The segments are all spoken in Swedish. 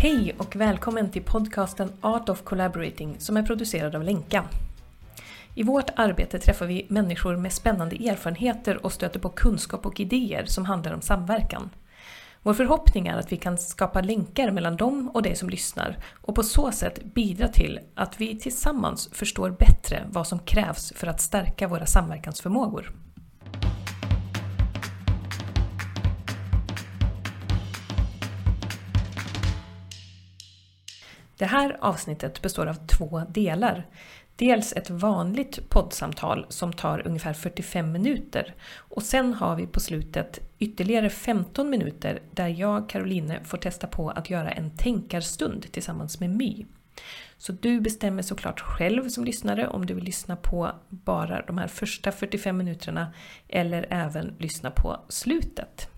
Hej och välkommen till podcasten Art of Collaborating som är producerad av Lenka. I vårt arbete träffar vi människor med spännande erfarenheter och stöter på kunskap och idéer som handlar om samverkan. Vår förhoppning är att vi kan skapa länkar mellan dem och dig som lyssnar och på så sätt bidra till att vi tillsammans förstår bättre vad som krävs för att stärka våra samverkansförmågor. Det här avsnittet består av två delar. Dels ett vanligt poddsamtal som tar ungefär 45 minuter och sen har vi på slutet ytterligare 15 minuter där jag, Caroline, får testa på att göra en tänkarstund tillsammans med My. Så du bestämmer såklart själv som lyssnare om du vill lyssna på bara de här första 45 minuterna eller även lyssna på slutet.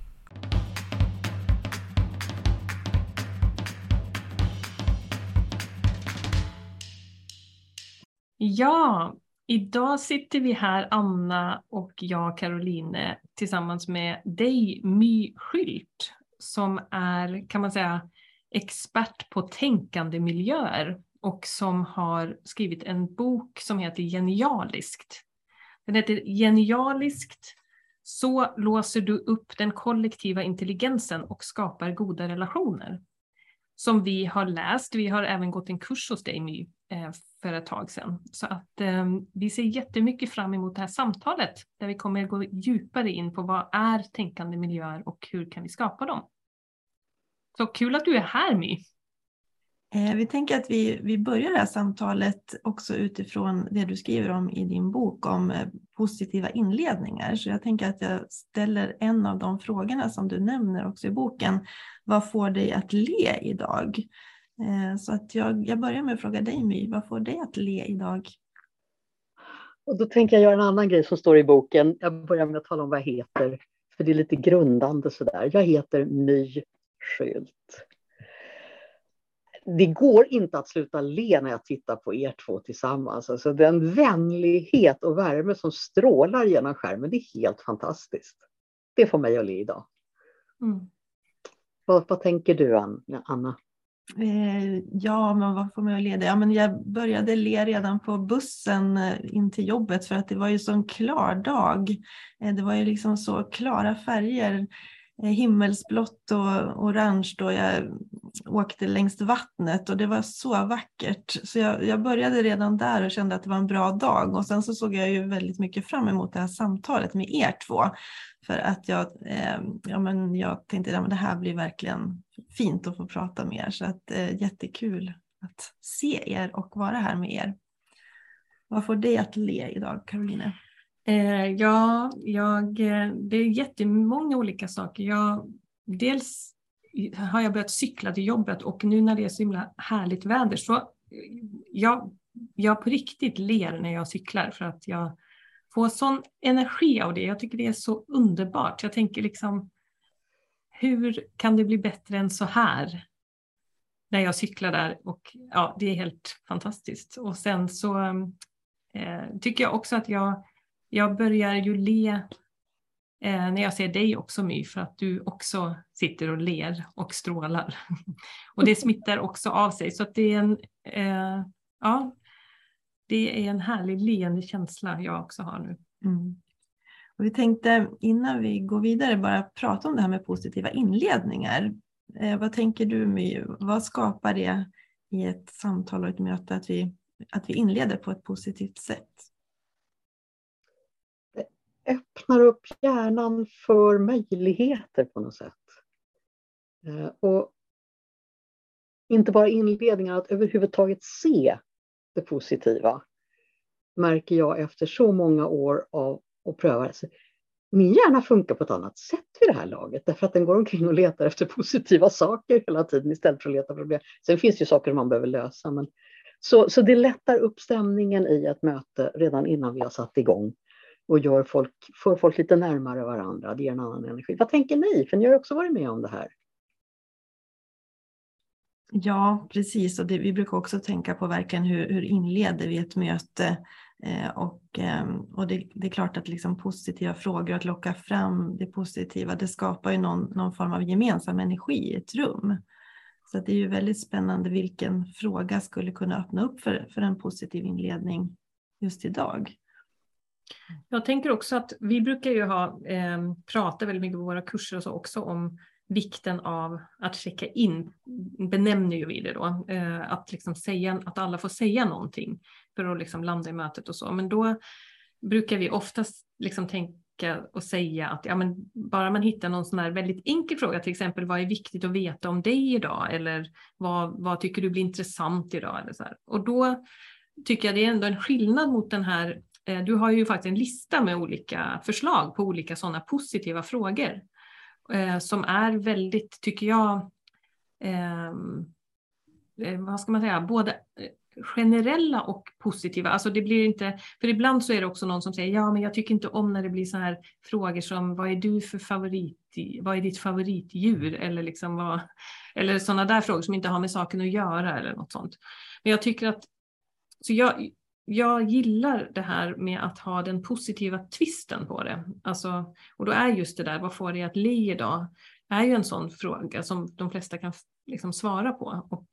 Ja, idag sitter vi här, Anna och jag, Caroline, tillsammans med dig, My Skylt, som är, kan man säga, expert på tänkande miljöer och som har skrivit en bok som heter Genialiskt. Den heter Genialiskt, så låser du upp den kollektiva intelligensen och skapar goda relationer. Som vi har läst, vi har även gått en kurs hos dig My Eh, för ett tag sedan. Så att eh, vi ser jättemycket fram emot det här samtalet där vi kommer gå djupare in på vad är tänkande miljöer och hur kan vi skapa dem. Så kul att du är här My! Eh, vi tänker att vi, vi börjar det här samtalet också utifrån det du skriver om i din bok om eh, positiva inledningar. Så jag tänker att jag ställer en av de frågorna som du nämner också i boken. Vad får dig att le idag? Eh, så att jag, jag börjar med att fråga dig My, vad får dig att le idag? Och då tänker jag göra en annan grej som står i boken. Jag börjar med att tala om vad jag heter, för det är lite grundande sådär. Jag heter My Skylt. Det går inte att sluta le när jag tittar på er två tillsammans. Alltså den vänlighet och värme som strålar genom skärmen, det är helt fantastiskt. Det får mig att le idag. Mm. Vad, vad tänker du, Anna? Eh, ja, men vad får mig att le? Ja, men jag började le redan på bussen eh, in till jobbet för att det var ju så en klar dag. Eh, det var ju liksom så klara färger, Eh, himmelsblått och orange då jag åkte längs vattnet och det var så vackert. Så jag, jag, började redan där och kände att det var en bra dag och sen så såg jag ju väldigt mycket fram emot det här samtalet med er två. För att jag, eh, ja, men jag tänkte att ja, det här blir verkligen fint att få prata med er. Så att, eh, jättekul att se er och vara här med er. Vad får dig att le idag, Caroline? Eh, ja, jag, eh, det är jättemånga olika saker. Jag, dels har jag börjat cykla till jobbet och nu när det är så himla härligt väder så eh, jag, jag på riktigt ler när jag cyklar för att jag får sån energi av det. Jag tycker det är så underbart. Jag tänker liksom hur kan det bli bättre än så här? När jag cyklar där och ja, det är helt fantastiskt. Och sen så eh, tycker jag också att jag, jag börjar ju le eh, när jag ser dig också My, för att du också sitter och ler och strålar. och det smittar också av sig. Så att det är en, eh, ja, det är en härlig leende känsla jag också har nu. Mm. Och vi tänkte innan vi går vidare bara prata om det här med positiva inledningar. Eh, vad tänker du My? Vad skapar det i ett samtal och ett möte att vi, att vi inleder på ett positivt sätt? Öppnar upp hjärnan för möjligheter på något sätt. Eh, och inte bara inledningar, att överhuvudtaget se det positiva märker jag efter så många år av att pröva. Min hjärna funkar på ett annat sätt vid det här laget därför att den går omkring och letar efter positiva saker hela tiden istället för att leta problem. Sen finns det ju saker man behöver lösa. Men... Så, så det lättar upp stämningen i ett möte redan innan vi har satt igång och gör folk, får folk lite närmare varandra. Det ger en annan energi. Vad tänker ni? För ni har också varit med om det här. Ja, precis. Och det, vi brukar också tänka på verkligen hur, hur inleder vi ett möte? Eh, och eh, och det, det, är klart att liksom positiva frågor, att locka fram det positiva, det skapar ju någon, någon form av gemensam energi i ett rum. Så det är ju väldigt spännande vilken fråga skulle kunna öppna upp för, för en positiv inledning just idag. Jag tänker också att vi brukar ju ha, eh, prata väldigt mycket på våra kurser och så också om vikten av att checka in, benämner ju vi det då, eh, att, liksom säga, att alla får säga någonting för att liksom landa i mötet och så. Men då brukar vi oftast liksom tänka och säga att ja, men bara man hittar någon sån här väldigt enkel fråga, till exempel vad är viktigt att veta om dig idag? Eller vad, vad tycker du blir intressant idag? Eller så här. Och då tycker jag det är ändå en skillnad mot den här, Eh, du har ju faktiskt en lista med olika förslag på olika sådana positiva frågor eh, som är väldigt, tycker jag, ehm, eh, vad ska man säga, både eh, generella och positiva. Alltså det blir inte, för ibland så är det också någon som säger ja men jag tycker inte om när det blir så här frågor som vad är du för favorit, vad är ditt favoritdjur eller liksom vad, eller sådana där frågor som inte har med saken att göra eller något sånt. Men jag tycker att, så jag, jag gillar det här med att ha den positiva twisten på det. Alltså, och då är just det där, vad får dig att le idag? är ju en sån fråga som de flesta kan liksom svara på och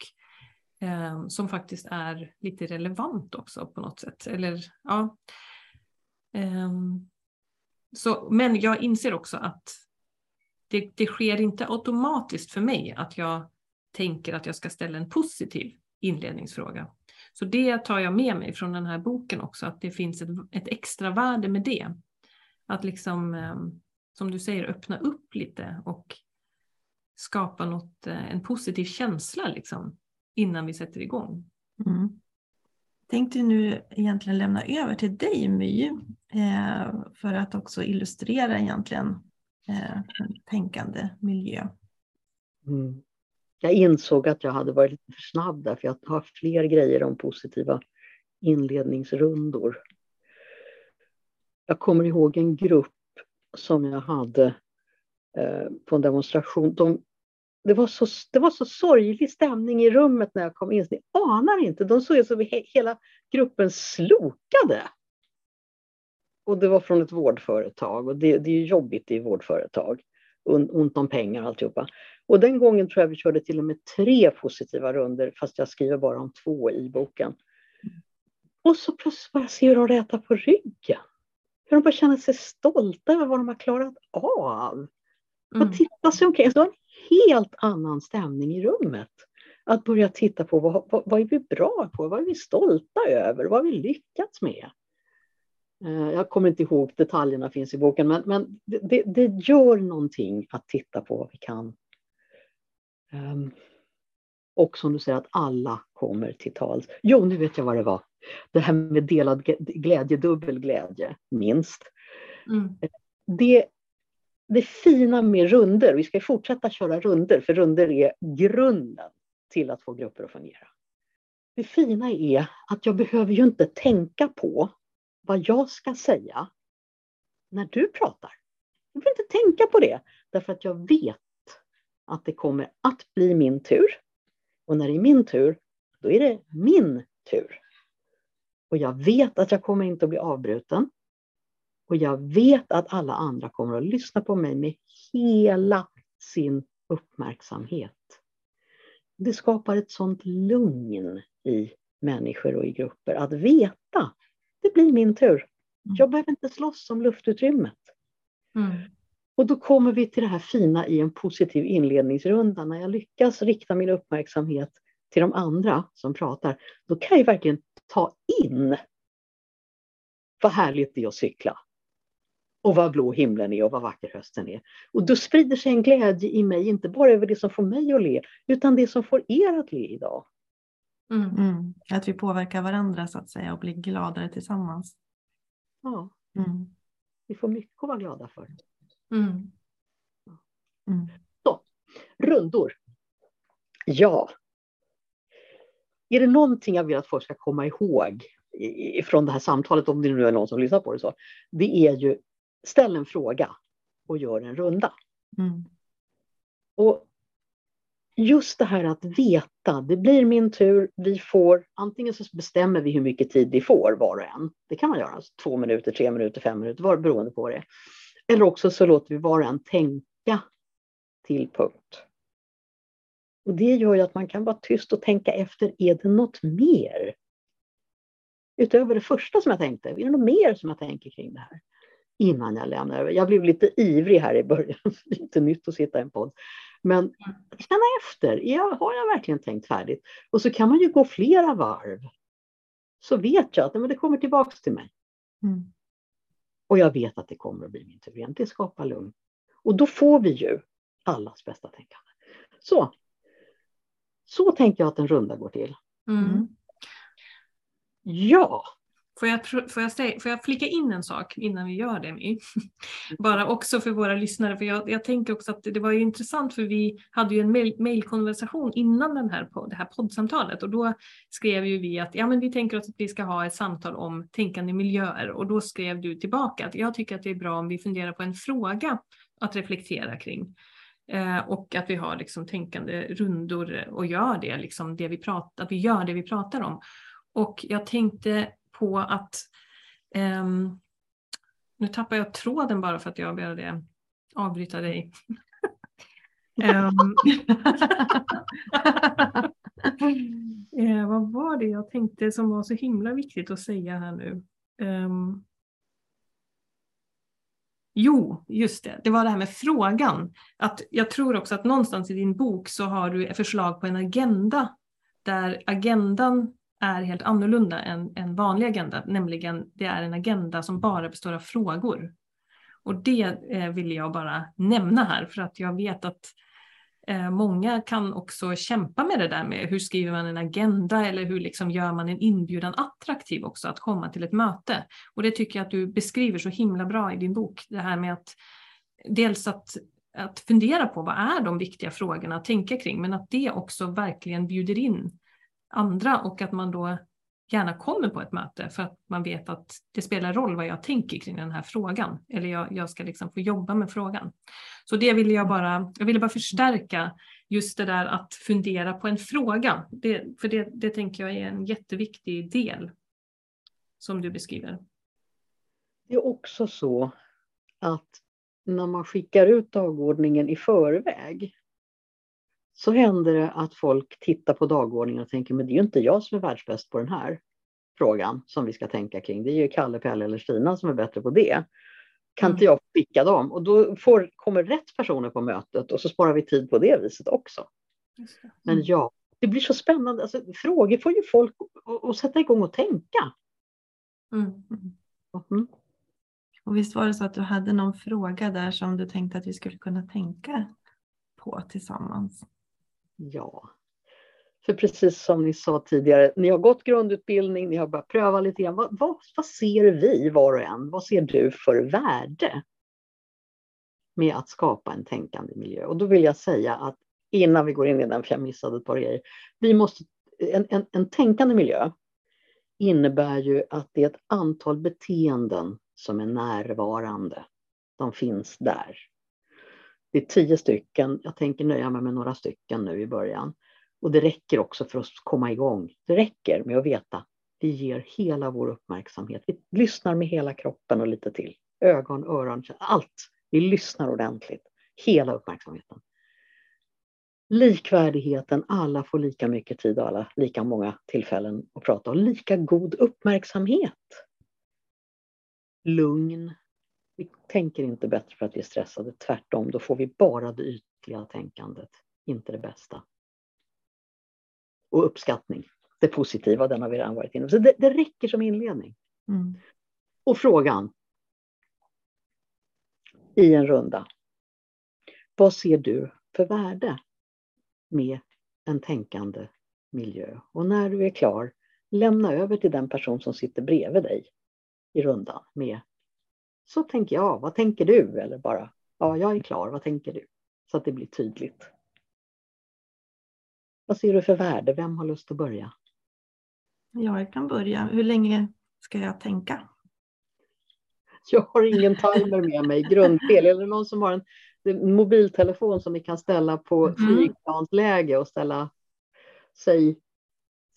eh, som faktiskt är lite relevant också på något sätt. Eller, ja. Eh, så, men jag inser också att det, det sker inte automatiskt för mig att jag tänker att jag ska ställa en positiv inledningsfråga. Så det tar jag med mig från den här boken också, att det finns ett, ett extra värde med det. Att liksom, ehm, som du säger, öppna upp lite och skapa något, eh, en positiv känsla liksom, innan vi sätter igång. Mm. Tänkte nu egentligen lämna över till dig My, eh, för att också illustrera egentligen eh, en tänkande miljö. Mm jag insåg att jag hade varit lite för snabb där, för jag har fler grejer om positiva inledningsrundor. Jag kommer ihåg en grupp som jag hade eh, på en demonstration. De, det, var så, det var så sorglig stämning i rummet när jag kom in. Ni anar inte, de såg ut som hela gruppen slokade. Och det var från ett vårdföretag och det, det är jobbigt i vårdföretag. Ont om pengar alltihopa. Och den gången tror jag vi körde till och med tre positiva runder fast jag skriver bara om två i boken. Och så plötsligt bara ser jag dem äta på ryggen. Hur de bara känner sig stolta över vad de har klarat av. Mm. Och titta sig omkring. Det var en helt annan stämning i rummet. Att börja titta på vad, vad, vad är vi bra på? Vad är vi stolta över? Vad har vi lyckats med? Eh, jag kommer inte ihåg, detaljerna finns i boken, men, men det, det, gör någonting att titta på vad vi kan och som du säger att alla kommer till tals. Jo, nu vet jag vad det var. Det här med delad glädje, dubbel glädje, minst. Mm. Det, det fina med runder, vi ska fortsätta köra runder, för runder är grunden till att få grupper att fungera. Det fina är att jag behöver ju inte tänka på vad jag ska säga när du pratar. Jag behöver inte tänka på det, därför att jag vet att det kommer att bli min tur. Och när det är min tur, då är det min tur. Och jag vet att jag kommer inte att bli avbruten. Och jag vet att alla andra kommer att lyssna på mig med hela sin uppmärksamhet. Det skapar ett sånt lugn i människor och i grupper att veta, det blir min tur. Jag behöver inte slåss om luftutrymmet. Mm. Och då kommer vi till det här fina i en positiv inledningsrunda. När jag lyckas rikta min uppmärksamhet till de andra som pratar, då kan jag verkligen ta in vad härligt det är att cykla. Och vad blå himlen är och vad vacker hösten är. Och då sprider sig en glädje i mig, inte bara över det som får mig att le, utan det som får er att le idag. Mm. Mm. Att vi påverkar varandra så att säga och blir gladare tillsammans. Ja. Mm. Vi får mycket att vara glada för. Mm. Mm. Så, rundor. Ja. Är det någonting jag vill att folk ska komma ihåg från det här samtalet, om det nu är någon som lyssnar på det så, det är ju ställ en fråga och gör en runda. Mm. Och just det här att veta, det blir min tur, vi får, antingen så bestämmer vi hur mycket tid vi får var och en. Det kan man göra, alltså två minuter, tre minuter, fem minuter, var beroende på vad det är. Eller också så låter vi var och en tänka till punkt. Och det gör ju att man kan vara tyst och tänka efter, är det något mer? Utöver det första som jag tänkte, är det något mer som jag tänker kring det här? Innan jag lämnar över. Jag blev lite ivrig här i början, lite nytt att sitta i en podd. Men känna efter, har jag verkligen tänkt färdigt? Och så kan man ju gå flera varv. Så vet jag att men det kommer tillbaks till mig. Mm. Och jag vet att det kommer att bli min tur Det skapar lugn. Och då får vi ju allas bästa tänkande. Så, så tänker jag att en runda går till. Mm. Ja. Får jag, får, jag säga, får jag flika in en sak innan vi gör det? My? Bara också för våra lyssnare, för jag, jag tänker också att det var ju intressant för vi hade ju en mejlkonversation innan den här, det här poddsamtalet och då skrev ju vi att ja, men vi tänker oss att vi ska ha ett samtal om tänkande miljöer och då skrev du tillbaka att jag tycker att det är bra om vi funderar på en fråga att reflektera kring. Eh, och att vi har liksom tänkande rundor och gör det, liksom det vi pratar, att vi gör det vi pratar om. Och jag tänkte på att um, nu tappar jag tråden bara för att jag började avbryta dig. um, eh, vad var det jag tänkte som var så himla viktigt att säga här nu? Um, Jo, just det. Det var det här med frågan. Att jag tror också att någonstans i din bok så har du förslag på en agenda där agendan är helt annorlunda än en vanlig agenda, nämligen det är en agenda som bara består av frågor. Och det eh, vill jag bara nämna här för att jag vet att eh, många kan också kämpa med det där med hur skriver man en agenda eller hur liksom gör man en inbjudan attraktiv också att komma till ett möte. Och det tycker jag att du beskriver så himla bra i din bok, det här med att dels att att fundera på vad är de viktiga frågorna att tänka kring, men att det också verkligen bjuder in andra och att man då gärna kommer på ett möte för att man vet att det spelar roll vad jag tänker kring den här frågan. Eller jag, jag ska liksom få jobba med frågan. Så det ville jag bara, jag ville bara förstärka just det där att fundera på en fråga. Det, för det, det tänker jag är en jätteviktig del som du beskriver. Det är också så att när man skickar ut dagordningen i förväg så händer det att folk tittar på dagordningen och tänker, men det är ju inte jag som är världsbäst på den här frågan som vi ska tänka kring. Det är ju Kalle, Pelle eller Stina som är bättre på det. Kan inte mm. jag skicka dem? Och då får, kommer rätt personer på mötet och så sparar vi tid på det viset också. Mm. Men ja, det blir så spännande. Alltså, frågor får ju folk att sätta igång och tänka. Mm. Mm. Och visst var det så att du hade någon fråga där som du tänkte att vi skulle kunna tänka på tillsammans? Ja. För precis som ni sa tidigare, ni har gått grundutbildning, ni har börjat pröva lite grann. Vad, vad, vad ser vi var och en? Vad ser du för värde med att skapa en tänkande miljö? Och då vill jag säga att innan vi går in i den, för jag missade ett par grejer. Vi måste, en, en, en tänkande miljö innebär ju att det är ett antal beteenden som är närvarande. De finns där. Det är tio stycken. Jag tänker nöja mig med några stycken nu i början. Och det räcker också för att komma igång. Det räcker med att veta. Vi ger hela vår uppmärksamhet. Vi lyssnar med hela kroppen och lite till. Ögon, öron, allt. Vi lyssnar ordentligt. Hela uppmärksamheten. Likvärdigheten, alla får lika mycket tid och alla lika många tillfällen att prata och lika god uppmärksamhet. Lugn, vi tänker inte bättre för att vi är stressade, tvärtom. Då får vi bara det ytliga tänkandet, inte det bästa. Och uppskattning, det positiva, den har vi redan varit inne på. Så det, det räcker som inledning. Mm. Och frågan i en runda. Vad ser du för värde med en tänkande miljö? Och när du är klar, lämna över till den person som sitter bredvid dig i rundan med så tänker jag, vad tänker du? Eller bara, ja, jag är klar, vad tänker du? Så att det blir tydligt. Vad ser du för värde? Vem har lust att börja? Jag kan börja. Hur länge ska jag tänka? Jag har ingen timer med mig, grundfel. Eller någon som har en mobiltelefon som ni kan ställa på mm. flygplansläge och ställa sig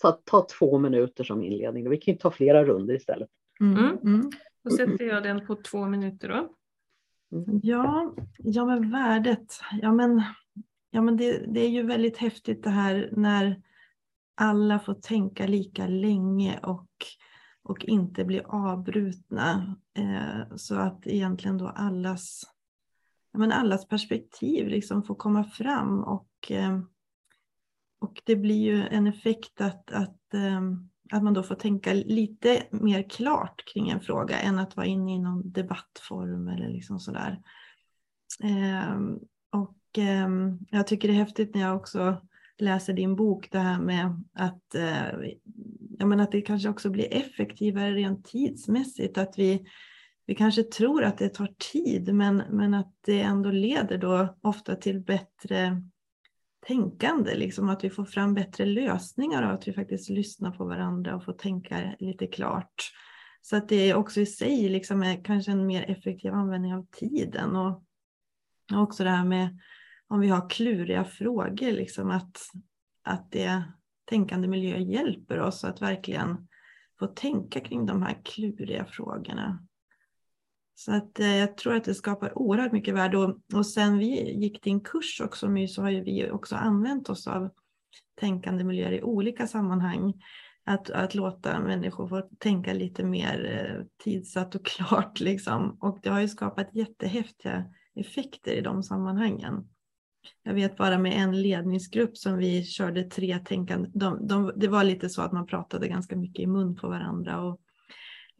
så att ta två minuter som inledning. Vi kan ju ta flera runder istället. Mm. Mm. Då sätter jag den på två minuter då. Ja, ja men värdet. Ja, men ja, men det, det är ju väldigt häftigt det här när alla får tänka lika länge och, och inte bli avbrutna. Eh, så att egentligen då allas, ja, men allas perspektiv liksom får komma fram och, eh, och det blir ju en effekt att, att, eh, att man då får tänka lite mer klart kring en fråga än att vara inne i någon debattform eller liksom sådär. Eh, och eh, jag tycker det är häftigt när jag också läser din bok det här med att, eh, jag menar att det kanske också blir effektivare rent tidsmässigt. Att vi, vi kanske tror att det tar tid men, men att det ändå leder då ofta till bättre tänkande, liksom att vi får fram bättre lösningar och att vi faktiskt lyssnar på varandra och får tänka lite klart. Så att det också i sig liksom är kanske en mer effektiv användning av tiden och också det här med om vi har kluriga frågor, liksom att, att det tänkande miljö hjälper oss att verkligen få tänka kring de här kluriga frågorna. Så att eh, jag tror att det skapar oerhört mycket värde och, och sen vi gick din kurs också My så har ju vi också använt oss av tänkande miljöer i olika sammanhang. Att, att låta människor få tänka lite mer eh, tidsatt och klart liksom. Och det har ju skapat jättehäftiga effekter i de sammanhangen. Jag vet bara med en ledningsgrupp som vi körde tre tänkande. De, de, det var lite så att man pratade ganska mycket i mun på varandra och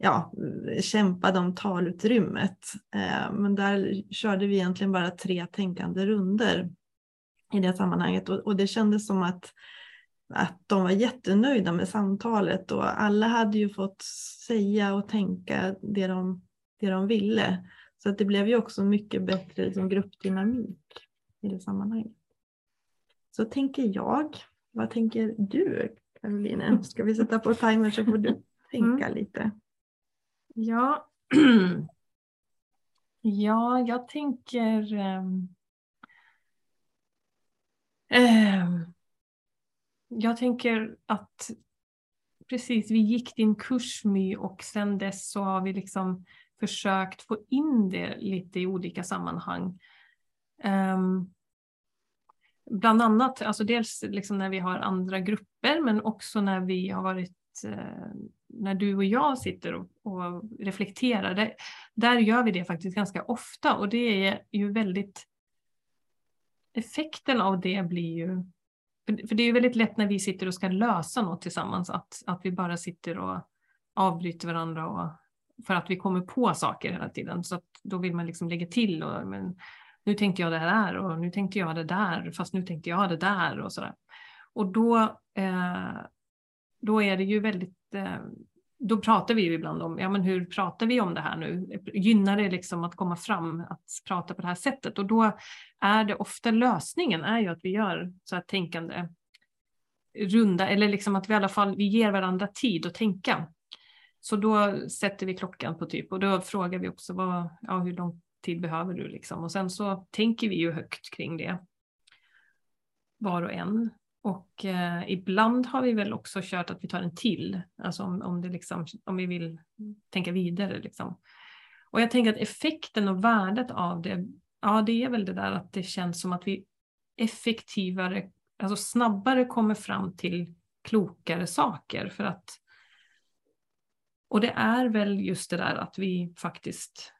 ja, kämpade om talutrymmet. Eh, men där körde vi egentligen bara tre tänkande runder i det sammanhanget och, och det kändes som att att de var jättenöjda med samtalet och alla hade ju fått säga och tänka det de, det de ville. Så att det blev ju också mycket bättre liksom, gruppdynamik i det sammanhanget. Så tänker jag. Vad tänker du Caroline? Ska vi sätta på timer så får du tänka mm. lite. Ja. ja, jag tänker äh, jag tänker att precis, vi gick din kurs My och sen dess så har vi liksom försökt få in det lite i olika sammanhang. Um, bland annat, alltså dels liksom när vi har andra grupper men också när vi har varit, uh, när du och jag sitter och, och reflekterar. Det, där gör vi det faktiskt ganska ofta och det är ju väldigt, effekten av det blir ju för det är ju väldigt lätt när vi sitter och ska lösa något tillsammans att, att vi bara sitter och avbryter varandra och, för att vi kommer på saker hela tiden. Så att då vill man liksom lägga till och men, nu tänkte jag det här och nu tänkte jag det där fast nu tänkte jag det där och sådär. Och då, eh, då är det ju väldigt Eh, då pratar vi ju ibland om, ja men hur pratar vi om det här nu? Gynnar det liksom att komma fram, att prata på det här sättet? Och då är det ofta lösningen är ju att vi gör så här tänkande runda, eller liksom att vi i alla fall vi ger varandra tid att tänka. Så då sätter vi klockan på typ och då frågar vi också vad, ja, hur lång tid behöver du liksom? Och sen så tänker vi ju högt kring det. Var och en. Och eh, ibland har vi väl också kört att vi tar en till, alltså om, om, det liksom, om vi vill tänka vidare. Liksom. Och jag tänker att effekten och värdet av det, ja det är väl det där att det känns som att vi effektivare, alltså snabbare kommer fram till klokare saker för att och det är väl just det där att vi faktiskt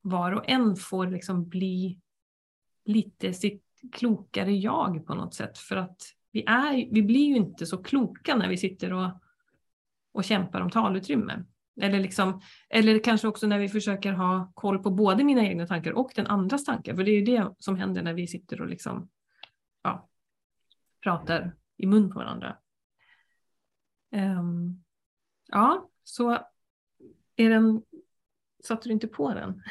var och en får liksom bli lite sitt klokare jag på något sätt. För att vi, är, vi blir ju inte så kloka när vi sitter och, och kämpar om talutrymme. Eller, liksom, eller kanske också när vi försöker ha koll på både mina egna tankar och den andras tankar. För det är ju det som händer när vi sitter och liksom, ja, pratar i mun på varandra. Um, ja, så är den, satte du inte på den?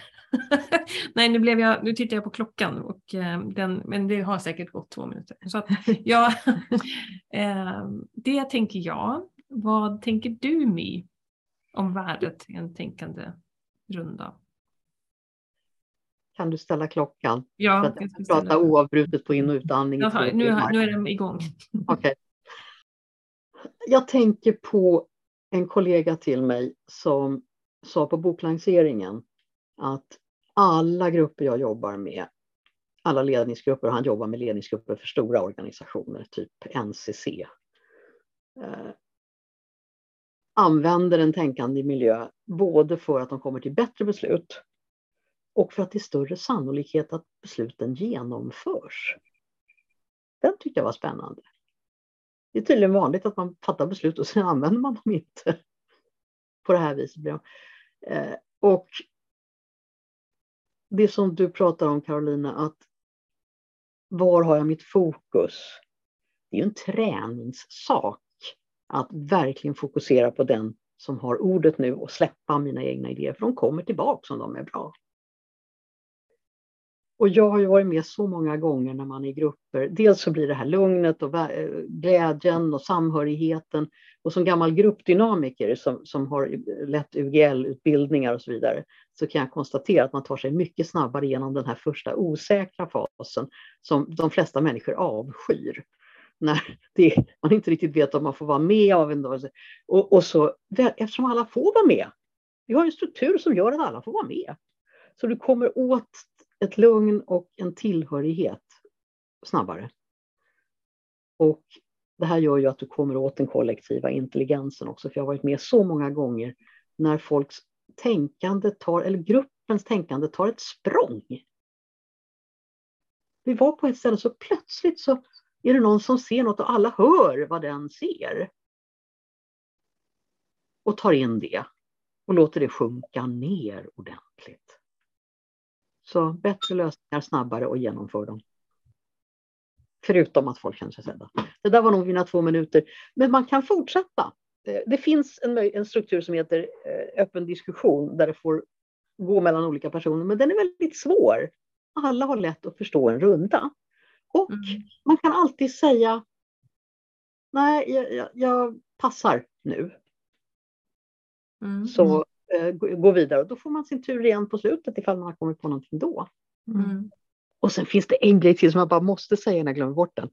Nej, nu, blev jag, nu tittar jag på klockan och eh, den, men det har säkert gått två minuter. Så att, ja, eh, det tänker jag. Vad tänker du My om värdet i en tänkande runda? Kan du ställa klockan? Ja, jag ska prata oavbrutet på in och utandning. Jaha, nu, nu är den igång. Okay. Jag tänker på en kollega till mig som sa på boklanseringen att alla grupper jag jobbar med alla ledningsgrupper och han jobbar med ledningsgrupper för stora organisationer, typ NCC. Eh, använder en tänkande miljö både för att de kommer till bättre beslut och för att det är större sannolikhet att besluten genomförs. Den tyckte jag var spännande. Det är tydligen vanligt att man fattar beslut och sen använder man dem inte på det här viset. Eh, och det som du pratar om Carolina, att var har jag mitt fokus? Det är ju en träningssak att verkligen fokusera på den som har ordet nu och släppa mina egna idéer, för de kommer tillbaka om de är bra. Och jag har ju varit med så många gånger när man är i grupper. Dels så blir det här lugnet och eh, glädjen och samhörigheten. Och som gammal gruppdynamiker som, som har lett UGL-utbildningar och så vidare så kan jag konstatera att man tar sig mycket snabbare genom den här första osäkra fasen som de flesta människor avskyr. När det, man inte riktigt vet om man får vara med av en och, och så, eftersom alla får vara med. Vi har en struktur som gör att alla får vara med. Så du kommer åt ett lugn och en tillhörighet snabbare. Och det här gör ju att du kommer åt den kollektiva intelligensen också, för jag har varit med så många gånger när folks tänkande tar, eller gruppens tänkande tar ett språng. Vi var på ett ställe så plötsligt så är det någon som ser något och alla hör vad den ser. Och tar in det och låter det sjunka ner ordentligt. Så bättre lösningar snabbare och genomför dem. Förutom att folk känner sig sedda. Det där var nog mina två minuter. Men man kan fortsätta. Eh, det finns en, en struktur som heter eh, öppen diskussion där det får gå mellan olika personer, men den är väldigt svår. Alla har lätt att förstå en runda. Och mm. man kan alltid säga nej, jag, jag, jag passar nu. Mm. Så Eh, gå vidare och då får man sin tur igen på slutet ifall man har kommit på någonting då. Mm. Och sen finns det en grej till som jag bara måste säga när jag glömmer bort den.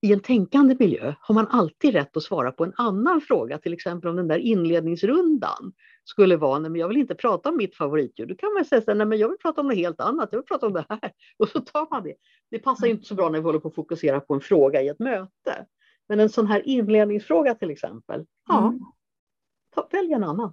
I en tänkande miljö har man alltid rätt att svara på en annan fråga, till exempel om den där inledningsrundan skulle vara, nej men jag vill inte prata om mitt favoritdjur. Då kan man säga, nej men jag vill prata om något helt annat, jag vill prata om det här. Och så tar man det. Det passar mm. inte så bra när vi håller på att fokusera på en fråga i ett möte. Men en sån här inledningsfråga till exempel, ja, mm. ta, välj en annan.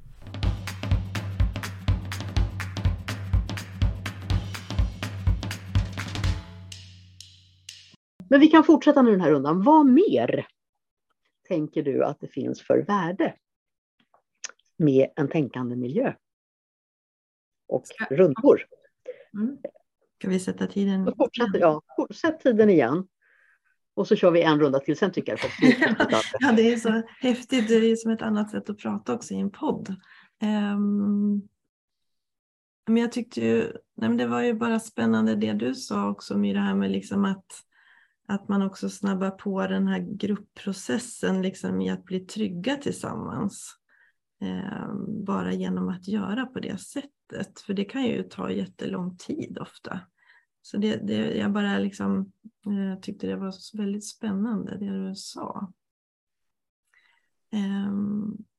Men vi kan fortsätta med den här rundan. Vad mer tänker du att det finns för värde med en tänkande miljö? Och rundor. Mm. Ska vi sätta tiden? Så fortsätter, ja, sätt tiden igen. Och så kör vi en runda till, sen tycker jag det Ja, det är så häftigt. Det är som ett annat sätt att prata också i en podd. Um, men jag tyckte ju, nej det var ju bara spännande det du sa också med det här med liksom att att man också snabbar på den här gruppprocessen liksom i att bli trygga tillsammans. Eh, bara genom att göra på det sättet. För det kan ju ta jättelång tid ofta. Så det, det, jag bara liksom, eh, tyckte det var väldigt spännande det du sa. Eh,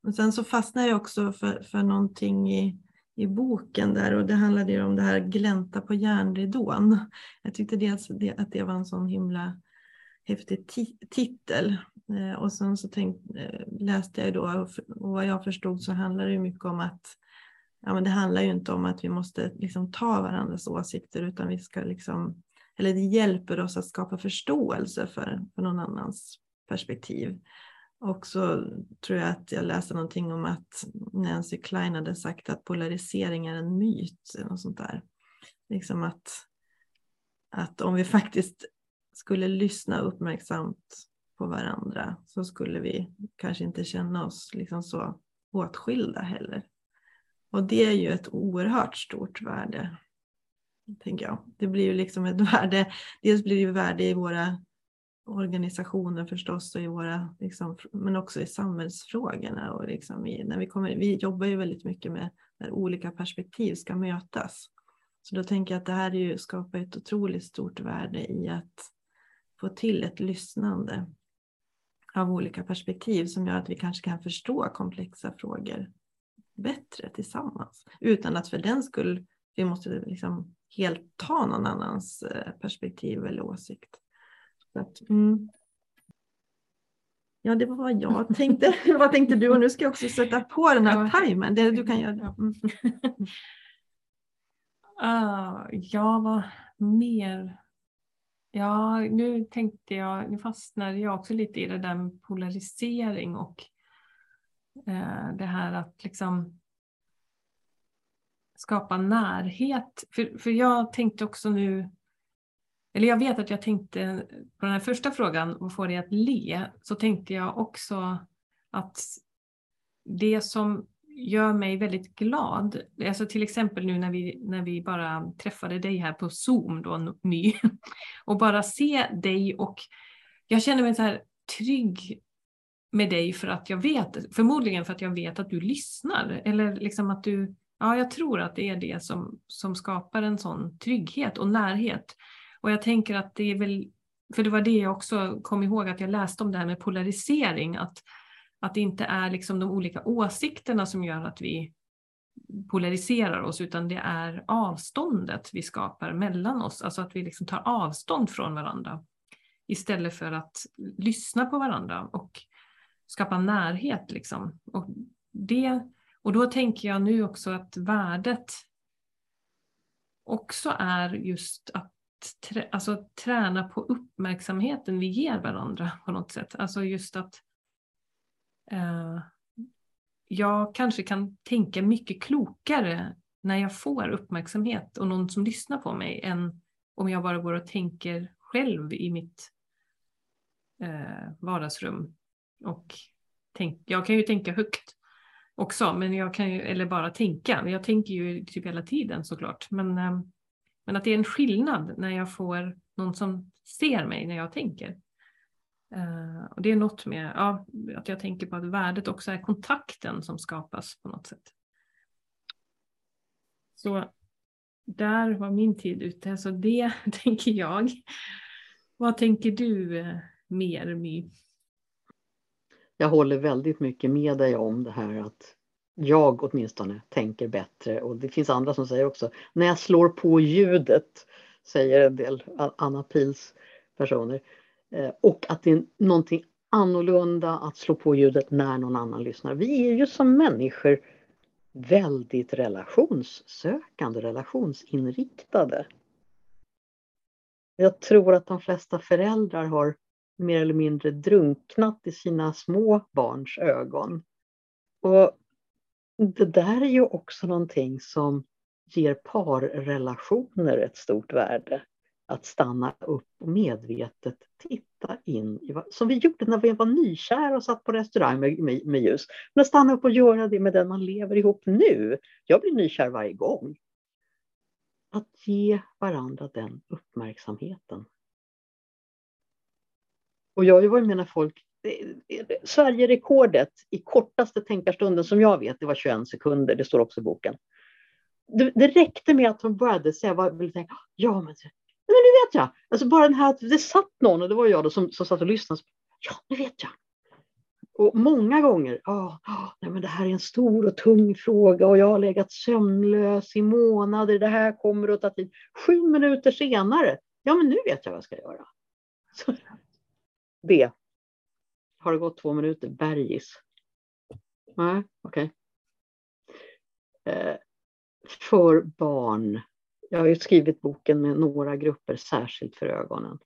och sen så fastnade jag också för, för någonting i, i boken där och det handlade ju om det här glänta på järnridån. Jag tyckte dels att det var en sån himla häftig titel. Eh, och sen så tänk, eh, läste jag då och vad jag förstod så handlar det mycket om att ja, men det handlar ju inte om att vi måste liksom ta varandras åsikter utan vi ska liksom, eller det hjälper oss att skapa förståelse för, för någon annans perspektiv. Och så tror jag att jag läste någonting om att Nancy Klein hade sagt att polarisering är en myt. Och sånt där. Liksom att, att om vi faktiskt skulle lyssna uppmärksamt på varandra så skulle vi kanske inte känna oss liksom så åtskilda heller. Och det är ju ett oerhört stort värde. Tänker jag. Det blir ju liksom ett värde, dels blir det ju värde i våra organisationer förstås, och i våra, liksom, men också i samhällsfrågorna. Och liksom i, när vi, kommer, vi jobbar ju väldigt mycket med när olika perspektiv ska mötas. Så då tänker jag att det här är ju, skapar ett otroligt stort värde i att få till ett lyssnande av olika perspektiv som gör att vi kanske kan förstå komplexa frågor bättre tillsammans. Utan att för den skull vi måste liksom helt ta någon annans eh, perspektiv eller åsikt. Att, mm. Ja, det var vad jag tänkte. vad tänkte du? Och nu ska jag också sätta på den här timern. Det du kan göra. Mm. uh, ja, vad mer? Ja, nu tänkte jag, nu fastnade jag också lite i det där med polarisering och uh, det här att liksom skapa närhet. För, för jag tänkte också nu, eller jag vet att jag tänkte på den här första frågan, vad får dig att le? Så tänkte jag också att det som gör mig väldigt glad, alltså till exempel nu när vi, när vi bara träffade dig här på Zoom då, My, och bara se dig och jag känner mig så här trygg med dig för att jag vet, förmodligen för att jag vet att du lyssnar eller liksom att du Ja, jag tror att det är det som, som skapar en sån trygghet och närhet. Och jag tänker att det är väl, för det var det jag också kom ihåg att jag läste om det här med polarisering, att, att det inte är liksom de olika åsikterna som gör att vi polariserar oss, utan det är avståndet vi skapar mellan oss, alltså att vi liksom tar avstånd från varandra istället för att lyssna på varandra och skapa närhet. Liksom. Och det och då tänker jag nu också att värdet också är just att trä, alltså, träna på uppmärksamheten vi ger varandra på något sätt. Alltså just att eh, jag kanske kan tänka mycket klokare när jag får uppmärksamhet och någon som lyssnar på mig än om jag bara går och tänker själv i mitt eh, vardagsrum. Och tänk, jag kan ju tänka högt också, men jag kan ju, eller bara tänka. Jag tänker ju typ hela tiden såklart. Men, ehm, men att det är en skillnad när jag får någon som ser mig när jag tänker. Uh, och det är något med ja, att jag tänker på att värdet också är kontakten som skapas på något sätt. Så där var min tid ute, så det tänker jag. Vad tänker du eh, mer My? jag håller väldigt mycket med dig om det här att jag åtminstone tänker bättre och det finns andra som säger också när jag slår på ljudet säger en del Anna Pils personer eh, och att det är någonting annorlunda att slå på ljudet när någon annan lyssnar. Vi är ju som människor väldigt relationssökande, relationsinriktade. Jag tror att de flesta föräldrar har mer eller mindre drunknat i sina små barns ögon. Och det där är ju också någonting som ger parrelationer ett stort värde. Att stanna upp och medvetet titta in i vad, som vi gjorde när vi var nykära och satt på restaurang med, med, med ljus. Men att stanna upp och göra det med den man lever ihop nu. Jag blir nykär varje gång. Att ge varandra den uppmärksamheten. Och jag har ju varit med när folk Sverige-rekordet i kortaste tänkarstunden som jag vet, det var 21 sekunder, det står också i boken. Det, det räckte med att hon började säga vad jag ville tänka. Ja, men, men nu vet jag. Alltså bara den här att det satt någon, och det var jag då som, som satt och lyssnade. Ja, nu vet jag. Och många gånger, oh, oh, nej men det här är en stor och tung fråga och jag har legat sömnlös i månader, det här kommer att ta tid. Sju minuter senare, ja men nu vet jag vad jag ska göra. Så, det har det gått två minuter? Bergis? Nej, okej. Okay. Eh, för barn. Jag har ju skrivit boken med några grupper särskilt för ögonen.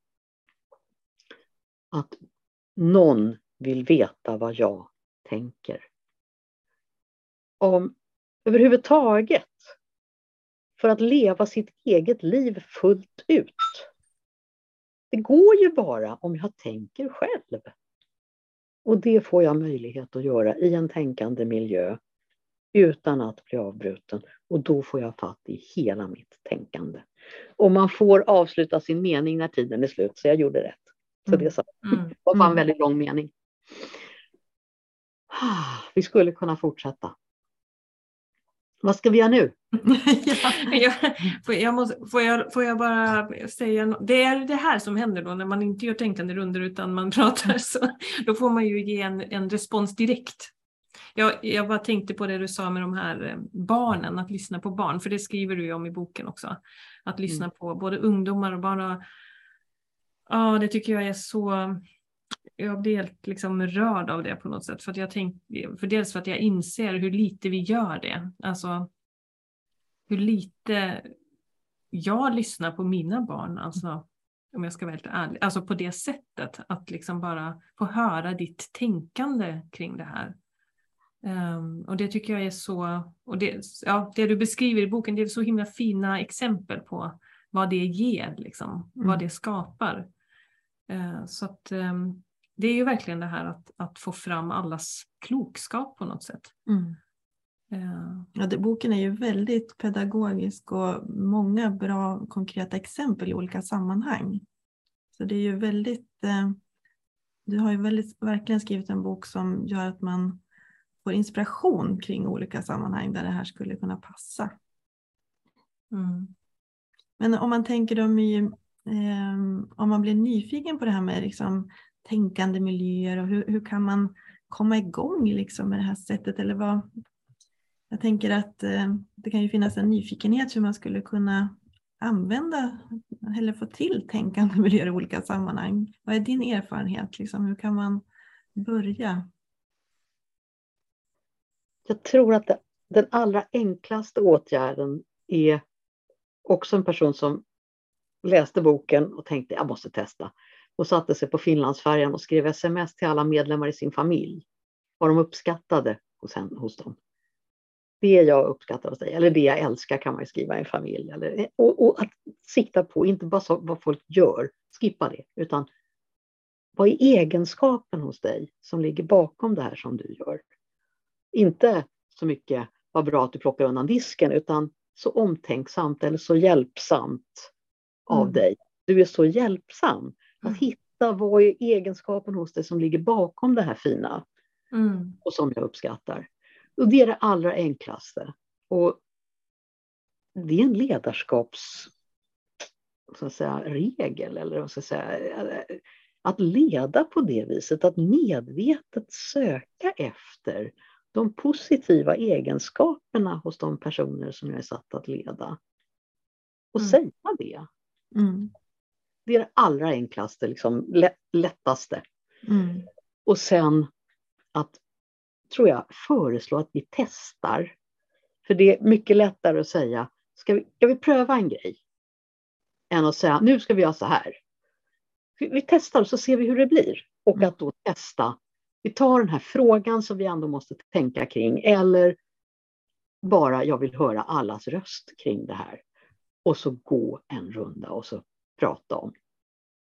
Att någon vill veta vad jag tänker. Om överhuvudtaget för att leva sitt eget liv fullt ut det går ju bara om jag tänker själv. Och det får jag möjlighet att göra i en tänkande miljö utan att bli avbruten. Och då får jag fatt i hela mitt tänkande. Och man får avsluta sin mening när tiden är slut, så jag gjorde rätt. Så mm. det så. Mm. var bara en mm. väldigt lång mening. Ah, vi skulle kunna fortsätta. Vad ska vi göra nu? ja, får, jag måste, får, jag, får jag bara säga, det är det här som händer då när man inte gör tänkande runder utan man pratar, så då får man ju ge en, en respons direkt. Jag, jag bara tänkte på det du sa med de här eh, barnen, att lyssna på barn, för det skriver du ju om i boken också. Att lyssna mm. på både ungdomar och barn. Ja, det tycker jag är så jag blir helt liksom rörd av det på något sätt. För, att jag tänk, för dels för att jag inser hur lite vi gör det. Alltså hur lite jag lyssnar på mina barn. Alltså, om jag ska vara helt ärlig. Alltså på det sättet. Att liksom bara få höra ditt tänkande kring det här. Um, och det tycker jag är så, och det, ja, det du beskriver i boken, det är så himla fina exempel på vad det ger, liksom, mm. vad det skapar. Uh, så att um, det är ju verkligen det här att, att få fram allas klokskap på något sätt. Mm. Uh. Ja, det, boken är ju väldigt pedagogisk och många bra konkreta exempel i olika sammanhang. Så det är ju väldigt, eh, du har ju väldigt, verkligen skrivit en bok som gör att man får inspiration kring olika sammanhang där det här skulle kunna passa. Mm. Men om man tänker om, i, eh, om man blir nyfiken på det här med liksom, tänkande miljöer och hur, hur kan man komma igång liksom med det här sättet? Eller vad, jag tänker att eh, det kan ju finnas en nyfikenhet hur man skulle kunna använda eller få till tänkande miljöer i olika sammanhang. Vad är din erfarenhet? Liksom, hur kan man börja? Jag tror att det, den allra enklaste åtgärden är också en person som läste boken och tänkte jag måste testa och satte sig på Finlandsfärjan och skrev sms till alla medlemmar i sin familj. Vad de uppskattade hos, henne, hos dem. Det jag uppskattar hos dig, eller det jag älskar kan man ju skriva i en familj. Eller, och, och att sikta på, inte bara så, vad folk gör, skippa det, utan vad är egenskapen hos dig som ligger bakom det här som du gör? Inte så mycket vad bra att du plockar undan disken, utan så omtänksamt eller så hjälpsamt av mm. dig. Du är så hjälpsam. Att mm. hitta vad är egenskapen hos dig som ligger bakom det här fina mm. och som jag uppskattar. Och det är det allra enklaste. Och det är en ledarskaps så att säga, regel, eller vad ska jag säga, att leda på det viset, att medvetet söka efter de positiva egenskaperna hos de personer som jag är satt att leda. Och mm. säga det. Mm. Det är det allra enklaste, liksom, lättaste. Mm. Och sen att, tror jag, föreslå att vi testar. För det är mycket lättare att säga, ska vi, ska vi pröva en grej? Än att säga, nu ska vi göra så här. Vi testar och så ser vi hur det blir. Och att då testa, vi tar den här frågan som vi ändå måste tänka kring, eller bara jag vill höra allas röst kring det här. Och så gå en runda och så prata om.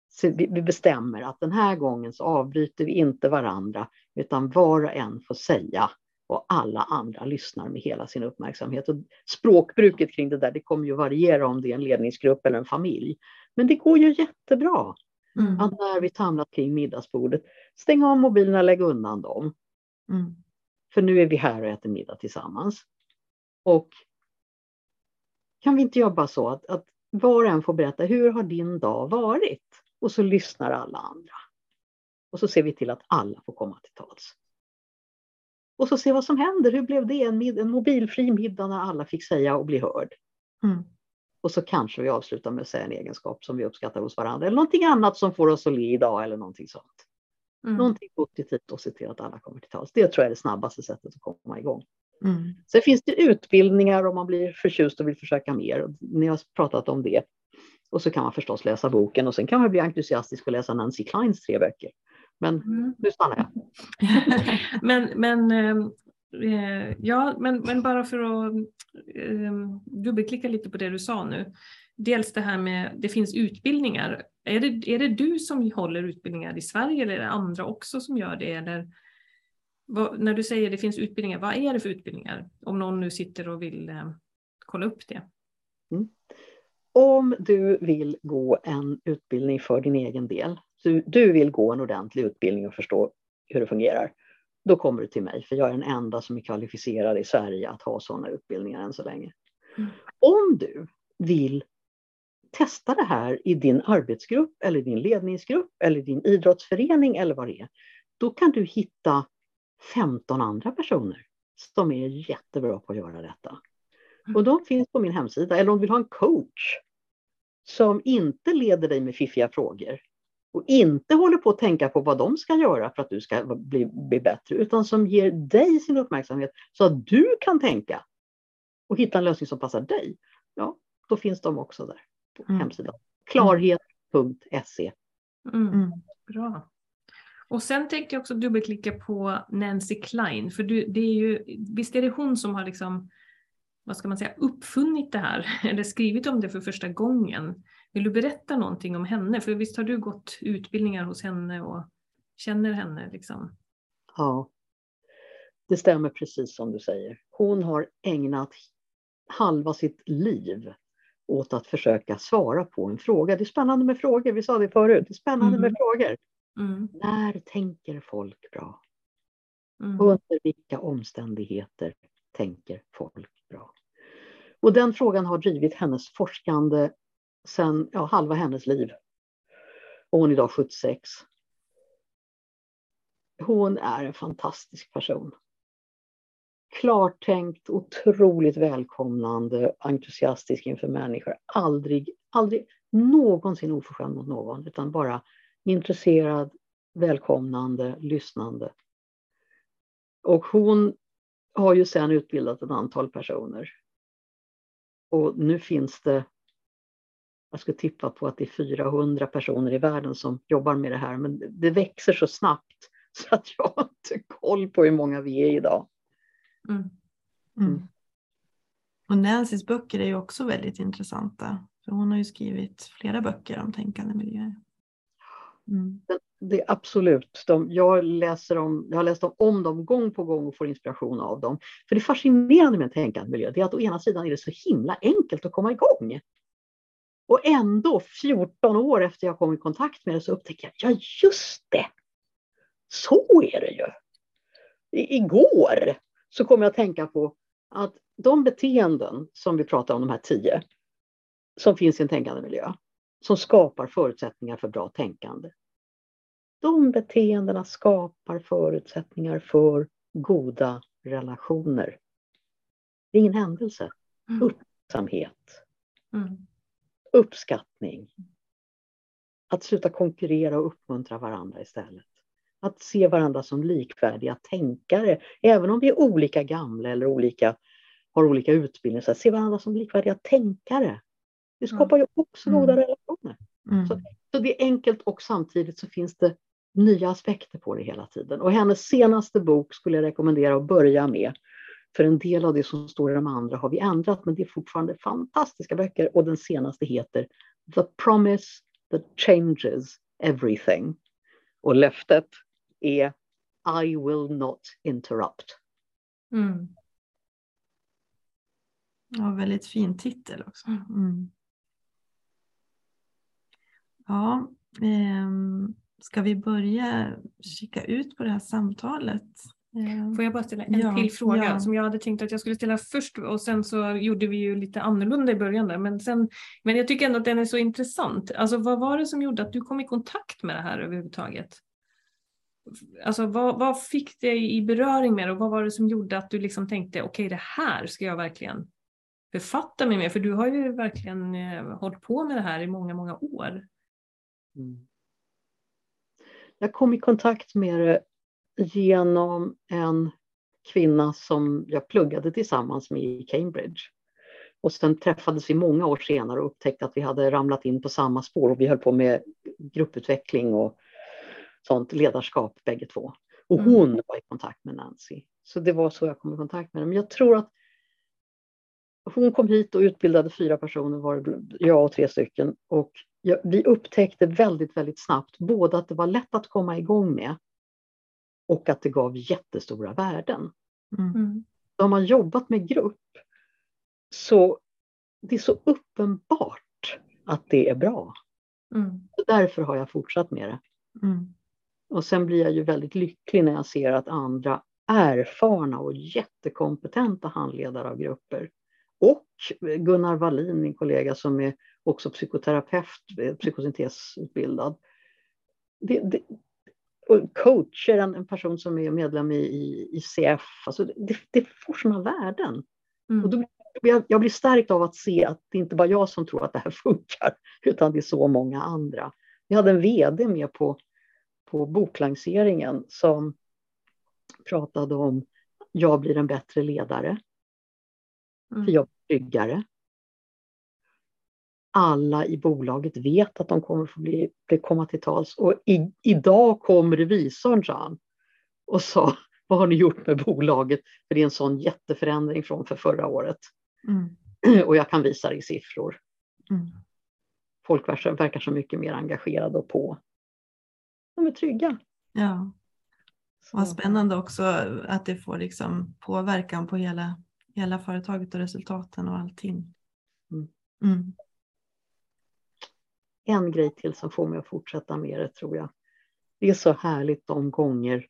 Så vi bestämmer att den här gången så avbryter vi inte varandra utan var och en får säga och alla andra lyssnar med hela sin uppmärksamhet. Och språkbruket kring det där det kommer ju variera om det är en ledningsgrupp eller en familj. Men det går ju jättebra. Mm. Att när vi samlas kring middagsbordet, stäng av mobilerna, lägg undan dem. Mm. För nu är vi här och äter middag tillsammans. Och kan vi inte jobba så att, att var och en får berätta, hur har din dag varit? Och så lyssnar alla andra. Och så ser vi till att alla får komma till tals. Och så se vad som händer. Hur blev det? En, en mobilfri middag när alla fick säga och bli hörd. Mm. Och så kanske vi avslutar med att säga en egenskap som vi uppskattar hos varandra. Eller någonting annat som får oss att le idag eller någonting sånt. Mm. Någonting positivt och se till att alla kommer till tals. Det tror jag är det snabbaste sättet att komma igång. Mm. Sen finns det utbildningar om man blir förtjust och vill försöka mer. Ni har pratat om det. Och så kan man förstås läsa boken och sen kan man bli entusiastisk och läsa Nancy Kleins tre böcker. Men mm. nu stannar jag. men, men, eh, ja, men, men bara för att eh, dubbelklicka lite på det du sa nu. Dels det här med, det finns utbildningar. Är det, är det du som håller utbildningar i Sverige eller är det andra också som gör det? Eller vad, när du säger det finns utbildningar, vad är det för utbildningar? Om någon nu sitter och vill eh, kolla upp det. Mm. Om du vill gå en utbildning för din egen del, du, du vill gå en ordentlig utbildning och förstå hur det fungerar, då kommer du till mig, för jag är den enda som är kvalificerad i Sverige att ha sådana utbildningar än så länge. Mm. Om du vill testa det här i din arbetsgrupp eller din ledningsgrupp eller din idrottsförening eller vad det är, då kan du hitta 15 andra personer som är jättebra på att göra detta. Mm. Och de finns på min hemsida. Eller om du vill ha en coach som inte leder dig med fiffiga frågor och inte håller på att tänka på vad de ska göra för att du ska bli, bli bättre, utan som ger dig sin uppmärksamhet så att du kan tänka och hitta en lösning som passar dig. Ja, då finns de också där på mm. hemsidan. Klarhet.se. Mm. mm. Bra. Och sen tänkte jag också dubbelklicka på Nancy Klein, för det är ju, visst är det hon som har liksom, vad ska man säga, uppfunnit det här, eller skrivit om det för första gången. Vill du berätta någonting om henne? För visst har du gått utbildningar hos henne och känner henne? Liksom? Ja, det stämmer precis som du säger. Hon har ägnat halva sitt liv åt att försöka svara på en fråga. Det är spännande med frågor, vi sa det förut. Det är spännande mm. med frågor. Mm. När tänker folk bra? Mm. Under vilka omständigheter tänker folk bra? Och den frågan har drivit hennes forskande sedan ja, halva hennes liv. Och hon är idag 76. Hon är en fantastisk person. Klartänkt, otroligt välkomnande, entusiastisk inför människor. Aldrig, aldrig någonsin oförskämd mot någon, utan bara intresserad, välkomnande, lyssnande. Och hon har ju sedan utbildat ett antal personer. Och nu finns det, jag skulle tippa på att det är 400 personer i världen som jobbar med det här, men det växer så snabbt så att jag har inte koll på hur många vi är idag. Mm. Mm. Och Nancys böcker är ju också väldigt intressanta. För hon har ju skrivit flera böcker om tänkande miljöer. Mm. Det är absolut. De, jag, läser om, jag har läst om, om dem gång på gång och får inspiration av dem. För det fascinerande med en tänkande miljö det är att å ena sidan är det så himla enkelt att komma igång. Och ändå 14 år efter jag kom i kontakt med det så upptäcker jag, ja just det! Så är det ju! I, igår så kom jag att tänka på att de beteenden som vi pratar om, de här tio, som finns i en tänkande miljö, som skapar förutsättningar för bra tänkande. De beteendena skapar förutsättningar för goda relationer. Det är ingen händelse. Mm. Uppmärksamhet. Mm. Uppskattning. Att sluta konkurrera och uppmuntra varandra istället. Att se varandra som likvärdiga tänkare, även om vi är olika gamla eller olika, har olika utbildning. Så se varandra som likvärdiga tänkare. Det skapar ju också mm. goda relationer. Mm. Så, så det är enkelt och samtidigt så finns det nya aspekter på det hela tiden. Och hennes senaste bok skulle jag rekommendera att börja med. För en del av det som står i de andra har vi ändrat, men det är fortfarande fantastiska böcker. Och den senaste heter The Promise That Changes Everything. Och löftet är I will not interrupt. Mm. Ja, väldigt fin titel också. Mm. Ja, ehm, ska vi börja kika ut på det här samtalet? Eh, Får jag bara ställa en ja, till fråga ja. som jag hade tänkt att jag skulle ställa först och sen så gjorde vi ju lite annorlunda i början där. Men, sen, men jag tycker ändå att den är så intressant. Alltså vad var det som gjorde att du kom i kontakt med det här överhuvudtaget? Alltså vad, vad fick dig i beröring med det och vad var det som gjorde att du liksom tänkte okej okay, det här ska jag verkligen befatta mig med? För du har ju verkligen eh, hållit på med det här i många, många år. Mm. Jag kom i kontakt med det genom en kvinna som jag pluggade tillsammans med i Cambridge. Och sen träffades vi många år senare och upptäckte att vi hade ramlat in på samma spår och vi höll på med grupputveckling och sånt ledarskap bägge två. Och mm. hon var i kontakt med Nancy. Så det var så jag kom i kontakt med henne. Men jag tror att hon kom hit och utbildade fyra personer, var jag och tre stycken. Och ja, vi upptäckte väldigt, väldigt snabbt både att det var lätt att komma igång med och att det gav jättestora värden. Mm. Mm. Har man jobbat med grupp så det är så uppenbart att det är bra. Mm. Därför har jag fortsatt med det. Mm. Och sen blir jag ju väldigt lycklig när jag ser att andra erfarna och jättekompetenta handledare av grupper och Gunnar Wallin, min kollega som är också psykoterapeut, eh, psykosyntesutbildad. Det, det, och coacher, en, en person som är medlem i, i, i CF, alltså det, det får sådana värden. Mm. Och då blir jag, jag blir stärkt av att se att det inte bara jag som tror att det här funkar, utan det är så många andra. Vi hade en VD med på, på boklanseringen som pratade om jag blir en bättre ledare, Mm. för jag blir tryggare. Alla i bolaget vet att de kommer få bli, bli komma till tals. Och i, idag kom revisorn, sa han, och sa vad har ni gjort med bolaget? För det är en sån jätteförändring från för förra året. Mm. Och jag kan visa i siffror. Mm. Folk verkar, verkar så mycket mer engagerade och på. De är trygga. Ja, vad spännande också att det får liksom påverkan på hela, hela företaget och resultaten och allting. Mm. En grej till som får mig att fortsätta med det tror jag. Det är så härligt de gånger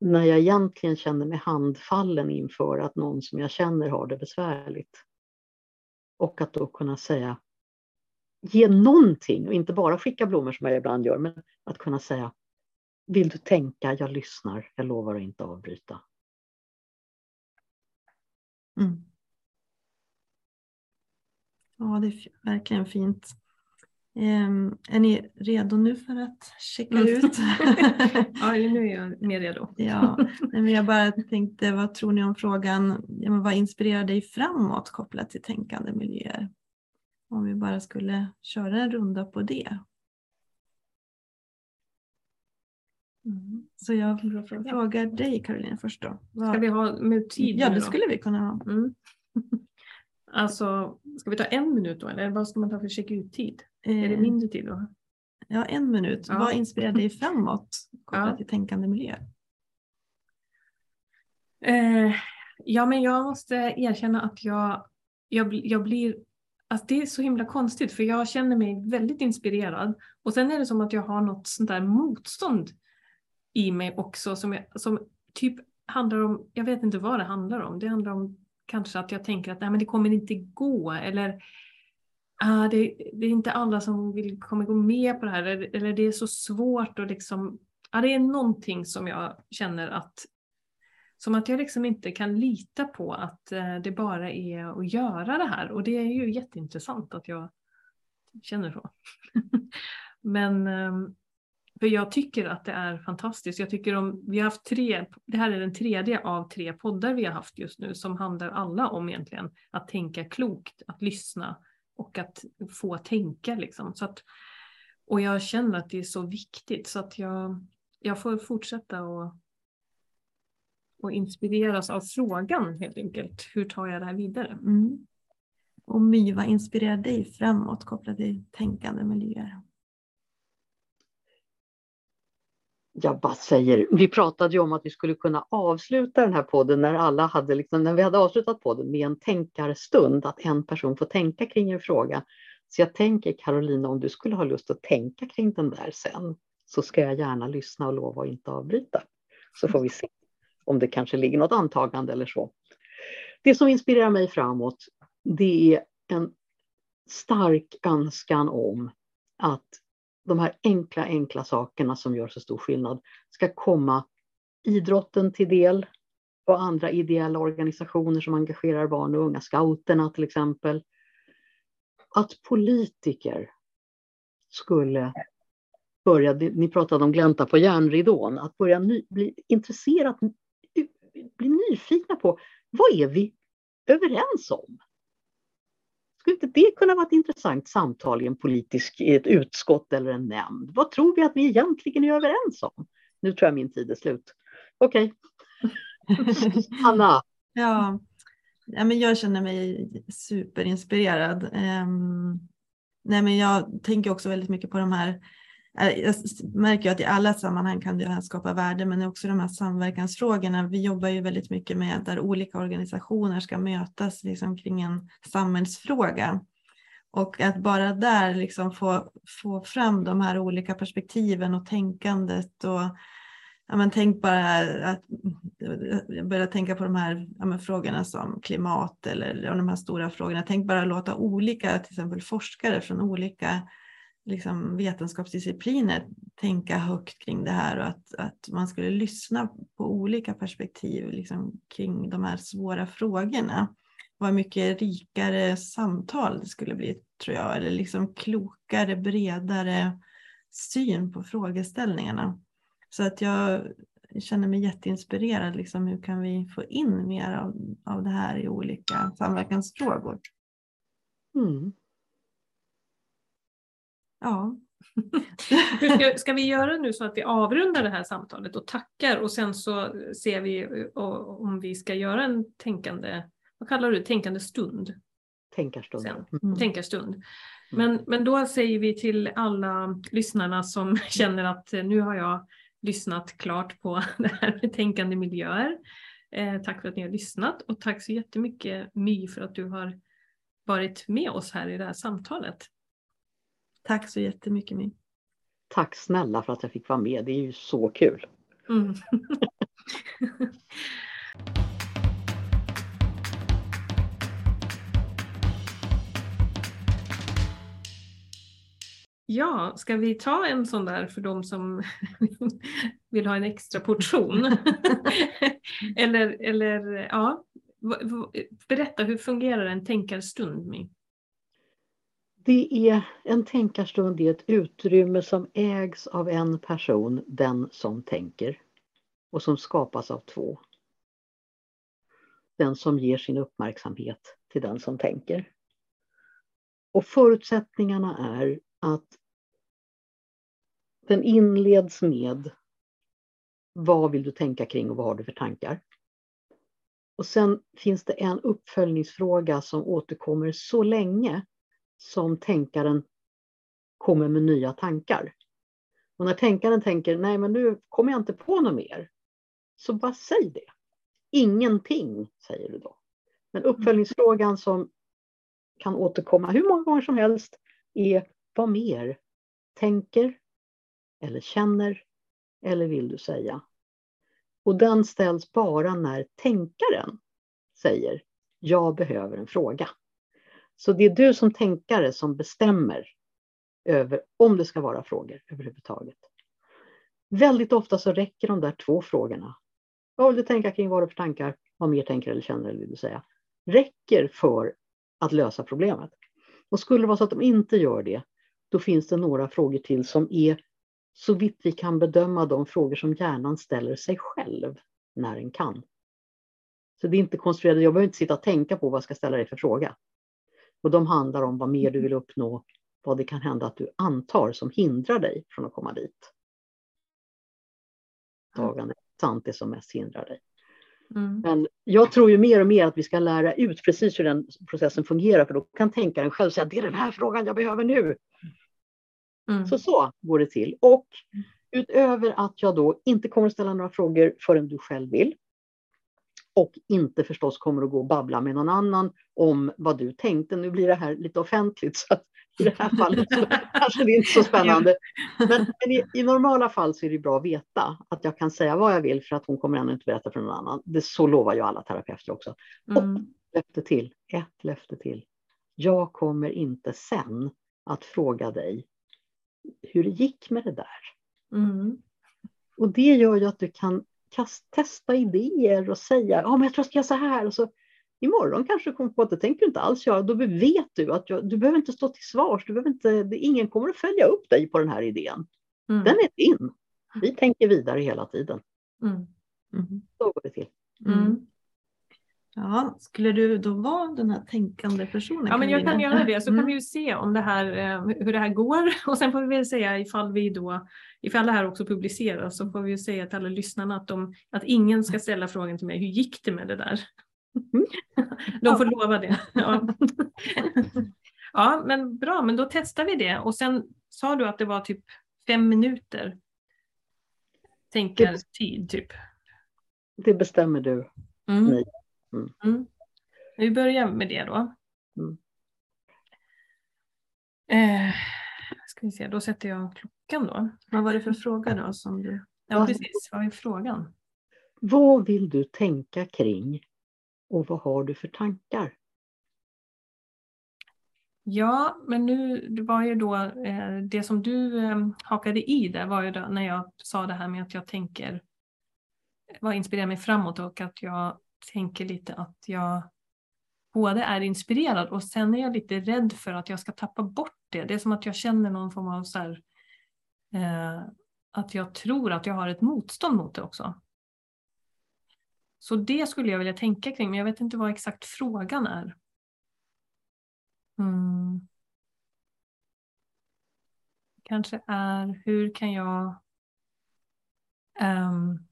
när jag egentligen känner mig handfallen inför att någon som jag känner har det besvärligt. Och att då kunna säga, ge någonting och inte bara skicka blommor som jag ibland gör, men att kunna säga, vill du tänka, jag lyssnar, jag lovar att inte avbryta. Mm. Ja, det är verkligen fint. Ehm, är ni redo nu för att checka Mm. ut? Ja, nu är jag mer redo. ja, men jag bara tänkte, vad tror ni om frågan, ja, vad inspirerar dig framåt kopplat till tänkande miljöer? Om vi bara skulle köra en runda på det. Mm. Så jag frågar dig Caroline först då. Vad- Ska vi ha med tid ja, det då? skulle vi kunna ha. Mm. Alltså, ska vi ta en minut då? Eller vad ska man ta för check ut-tid? Är det Eh, mindre tid då? Ja, en minut. Ja. Vad inspirerar dig framåt kopplat Ja. till tänkande miljö? Eh, ja, men jag måste erkänna att jag, jag, jag blir... Alltså det är så himla konstigt för jag känner mig väldigt inspirerad och sen är det som att jag har något sånt där motstånd i mig också som, jag, som typ handlar om, jag vet inte vad det handlar om. Det handlar om kanske att jag tänker att nej, men det kommer inte gå eller ah, det, det är inte alla som vill, kommer gå med på det här eller, eller det är så svårt och liksom, ah, det är någonting som jag känner att som att jag liksom inte kan lita på att eh, det bara är att göra det här. Och det är ju jätteintressant att jag känner så. Men ehm, för jag tycker att det är fantastiskt. Jag tycker om, vi har haft tre, det här är den tredje av tre poddar vi har haft just nu som handlar alla om egentligen att tänka klokt, att lyssna och att få tänka liksom. Så att, och jag känner att det är så viktigt så att jag, jag får fortsätta och och inspireras av frågan helt enkelt. Hur tar jag det här vidare? Mm. Och My, vad inspirerar dig framåt kopplat till tänkande miljöer? Jag bara säger, vi pratade ju om att vi skulle kunna avsluta den här podden när alla hade, liksom, när vi hade avslutat podden med en tänkarstund, att en person får tänka kring en fråga. Så jag tänker Carolina, om du skulle ha lust att tänka kring den där sen, så ska jag gärna lyssna och lova att inte avbryta. Så får vi se om det kanske ligger något antagande eller så. Det som inspirerar mig framåt, det är en stark önskan om att de här enkla, enkla sakerna som gör så stor skillnad ska komma idrotten till del och andra ideella organisationer som engagerar barn och unga, scouterna till exempel. Att politiker skulle börja, ni pratade om glänta på järnridån, att börja ny, bli intresserat, bli nyfikna på vad är vi överens om? Skulle inte det kunna vara ett intressant samtal i en politisk, i ett utskott eller en nämnd? Vad tror vi att vi egentligen är överens om? Nu tror jag min tid är slut. Okej. Okay. Anna. Ja, ja men jag känner mig superinspirerad. Um, Nej, men jag tänker också väldigt mycket på de här Eh, jag märker att i alla sammanhang kan det här skapa värde, men också de här samverkansfrågorna. Vi jobbar ju väldigt mycket med där olika organisationer ska mötas liksom kring en samhällsfråga. Och att bara där liksom få, få fram de här olika perspektiven och tänkandet. Och, ja, men tänk bara att eh, börja tänka på de här ja, frågorna som klimat eller de här stora frågorna. Tänk bara låta olika, till exempel forskare från olika liksom vetenskapsdiscipliner tänka högt kring det här och att, att man skulle lyssna på olika perspektiv liksom, kring de här svåra frågorna. Vad mycket rikare samtal det skulle bli, tror jag, eller liksom klokare, bredare syn på frågeställningarna. Så att jag känner mig jätteinspirerad. Liksom, hur kan vi få in mer av, av det här i olika samverkansfrågor? Mm. Ja. ska, ska, vi göra nu så att vi avrundar det här samtalet och tackar och sen så ser vi om vi ska göra en tänkande, vad kallar du tänkande stund? Tänkarstund. Sen. Mm. Tänkarstund. Mm. Men, men då säger vi till alla lyssnarna som känner att nu har jag lyssnat klart på det här med tänkande miljöer. Eh, tack för att ni har lyssnat och tack så jättemycket My för att du har varit med oss här i det här samtalet. Tack så jättemycket Min. Tack snälla för att jag fick vara med. Det är ju så kul. Mm. Ja, ska vi ta en sån där för de som vill ha en extra portion? eller, eller ja, berätta hur fungerar en tänkarstund? Min? Det är en tänkarstund det är ett utrymme som ägs av en person, den som tänker, och som skapas av två. Den som ger sin uppmärksamhet till den som tänker. Och förutsättningarna är att den inleds med vad vill du tänka kring och vad har du för tankar? Och sen finns det en uppföljningsfråga som återkommer så länge som tänkaren kommer med nya tankar. Och när tänkaren tänker, nej men nu kommer jag inte på något mer, så bara säg det. Ingenting, säger du då. Men uppföljningsfrågan som kan återkomma hur många gånger som helst är vad mer tänker eller känner eller vill du säga? Och den ställs bara när tänkaren säger jag behöver en fråga. Så det är du som tänkare som bestämmer över om det ska vara frågor överhuvudtaget. Väldigt ofta så räcker de där två frågorna. Vad vill du tänka kring? Vad har du för tankar? Vad mer tänker eller känner eller vill du säga? Räcker för att lösa problemet. Och skulle det vara så att de inte gör det, då finns det några frågor till som är så vitt vi kan bedöma de frågor som hjärnan ställer sig själv när den kan. Så det är inte konstruerat, jag behöver inte sitta och tänka på vad jag ska ställa dig för fråga. Och de handlar om vad mer du vill uppnå, vad det kan hända att du antar som hindrar dig från att komma dit. Är sant det som mest hindrar dig. Mm. Men jag tror ju mer och mer att vi ska lära ut precis hur den processen fungerar, för då kan tänkaren själv säga det är den här frågan jag behöver nu. Mm. Så så går det till. Och utöver att jag då inte kommer att ställa några frågor förrän du själv vill, och inte förstås kommer att gå och babbla med någon annan om vad du tänkte. Nu blir det här lite offentligt så i det här fallet så kanske det är inte så spännande. Men, i, i, normala fall så är det bra att veta att jag kan säga vad jag vill för att hon kommer ändå inte berätta för någon annan. Det, så lovar ju alla terapeuter också. Mm. Och löfte till, ett löfte till. Jag kommer inte sen att fråga dig hur det gick med det där. Mm. Och det gör ju att du kan testa idéer och säga ja, men jag tror jag ska göra så här. Och så, imorgon kanske du kommer på att det tänker du inte alls göra. Då vet du att jag, du behöver inte stå till svars. Du behöver inte, det, ingen kommer att följa upp dig på den här idén. Mm. Den är din. Vi tänker vidare hela tiden. Mm. Mm. Så går det till. Mm. Ja, skulle du då vara den här tänkande personen? Ja, men jag kan göra det så mm. kan vi ju se om det här, eh, hur det här går och sen får vi väl säga ifall vi då, ifall det här också publiceras så får vi ju säga till alla lyssnarna att, de, att ingen ska ställa frågan till mig, hur gick det med det där? Mm. De får ja. lova det. Ja. Ja, men bra, men då testar vi det. Och sen sa du att det var typ fem minuter tänkartid, typ. Det bestämmer du. Mm. Mm. Mm. Vi börjar med det då. Mm. Eh, ska vi se, då sätter jag klockan då. Vad var det för fråga då? Som du... Ja, precis. Vad är frågan? Vad vill du tänka kring och vad har du för tankar? Ja, men nu det var ju då eh, det som du eh, hakade i där var ju då när jag sa det här med att jag tänker vad inspirerar mig framåt och att jag tänker lite att jag både är inspirerad och sen är jag lite rädd för att jag ska tappa bort det. Det är som att jag känner någon form av så här, eh, att jag tror att jag har ett motstånd mot det också. Så det skulle jag vilja tänka kring, men jag vet inte vad exakt frågan är. Mm. Kanske är hur kan jag um,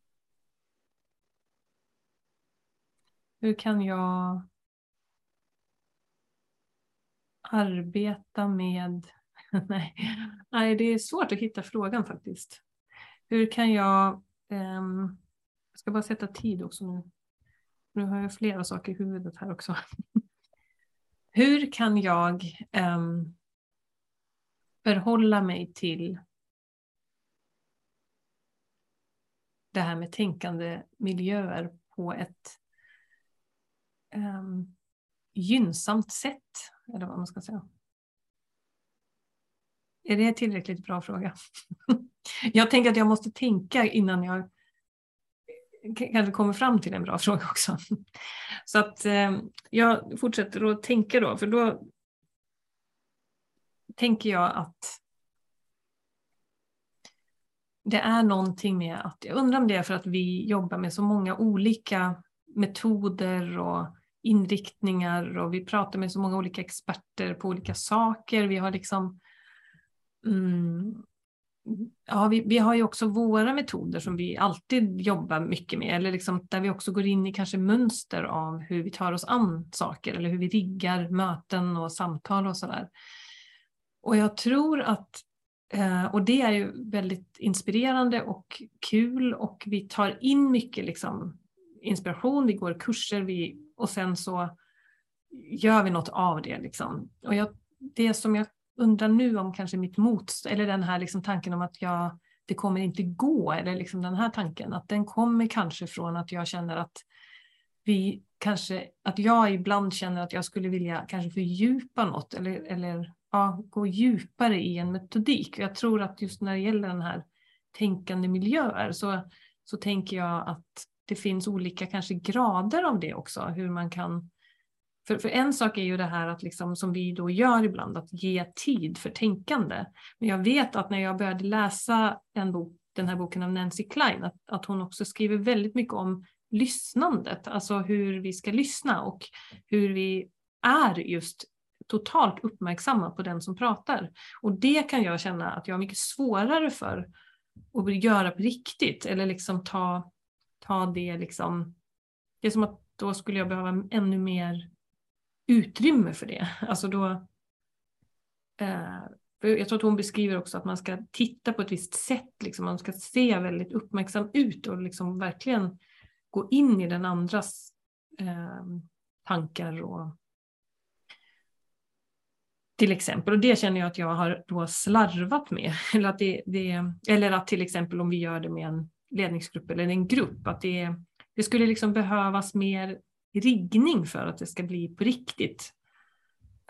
hur kan jag arbeta med nej, nej, det är svårt att hitta frågan faktiskt. Hur kan jag ehm, jag ska bara sätta tid också nu. Nu har jag flera saker i huvudet här också. Hur kan jag ehm, förhålla mig till det här med tänkande miljöer på ett um, gynnsamt sätt, eller vad man ska säga. Är det en tillräckligt bra fråga? jag tänker att jag måste tänka innan jag kanske kommer fram till en bra fråga också. Så att eh, jag fortsätter att tänka då, för då tänker jag att det är någonting med att, jag undrar om det är för att vi jobbar med så många olika metoder och inriktningar och vi pratar med så många olika experter på olika saker. Vi har liksom mm, Ja, vi, vi har ju också våra metoder som vi alltid jobbar mycket med, eller liksom där vi också går in i kanske mönster av hur vi tar oss an saker eller hur vi riggar möten och samtal och sådär. Och jag tror att, eh, och det är ju väldigt inspirerande och kul och vi tar in mycket liksom inspiration, vi går kurser vi, och sen så gör vi något av det. Liksom. Och jag, det som jag undrar nu om kanske mitt motstånd, eller den här liksom tanken om att jag, det kommer inte gå, eller liksom den här tanken, att den kommer kanske från att jag känner att vi kanske, att jag ibland känner att jag skulle vilja kanske fördjupa något eller, eller ja, gå djupare i en metodik. Jag tror att just när det gäller den här tänkande miljöer så, så tänker jag att det finns olika kanske grader av det också, hur man kan för, för en sak är ju det här att liksom, som vi då gör ibland, att ge tid för tänkande. Men jag vet att när jag började läsa en bok, den här boken av Nancy Klein, att, att hon också skriver väldigt mycket om lyssnandet, alltså hur vi ska lyssna och hur vi är just totalt uppmärksamma på den som pratar. Och det kan jag känna att jag har mycket svårare för att göra på riktigt eller liksom ta, ta det liksom. Det är som att då skulle jag behöva ännu mer utrymme för det. Alltså då, eh, jag tror att hon beskriver också att man ska titta på ett visst sätt, liksom. man ska se väldigt uppmärksam ut och liksom verkligen gå in i den andras eh, tankar och till exempel, och det känner jag att jag har då slarvat med. Eller att, det, det, eller att till exempel om vi gör det med en ledningsgrupp eller en grupp, att det, det skulle liksom behövas mer riggning för att det ska bli på riktigt.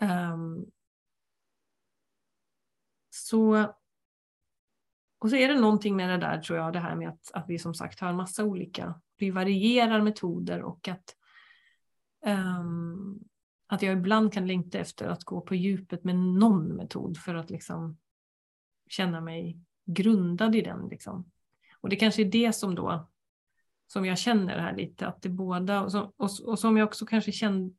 Um, så, och så är det någonting med det där tror jag, det här med att, att vi som sagt har en massa olika, vi varierar metoder och att, um, att jag ibland kan längta efter att gå på djupet med någon metod för att liksom känna mig grundad i den. Liksom. Och det kanske är det som då som jag känner här lite, att det båda, och, som, och, och som jag också kanske kände,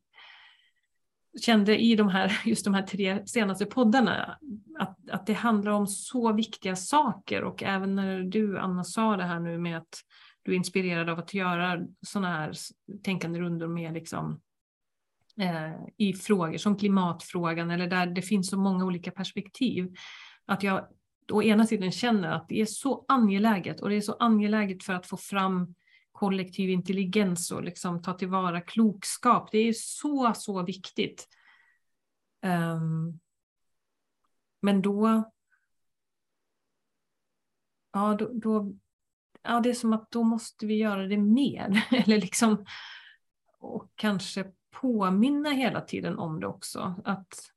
kände i de här, just de här tre senaste poddarna, att, att det handlar om så viktiga saker och även när du Anna sa det här nu med att du är inspirerad av att göra sådana här tänkande rundor med liksom eh, i frågor som klimatfrågan eller där det finns så många olika perspektiv. Att jag å ena sidan känner att det är så angeläget och det är så angeläget för att få fram kollektiv intelligens och liksom ta tillvara klokskap. Det är så, så viktigt. Um, men då, ja, då, då, ja, det är som att då måste vi göra det mer. Eller liksom, och kanske påminna hela tiden om det också. Att,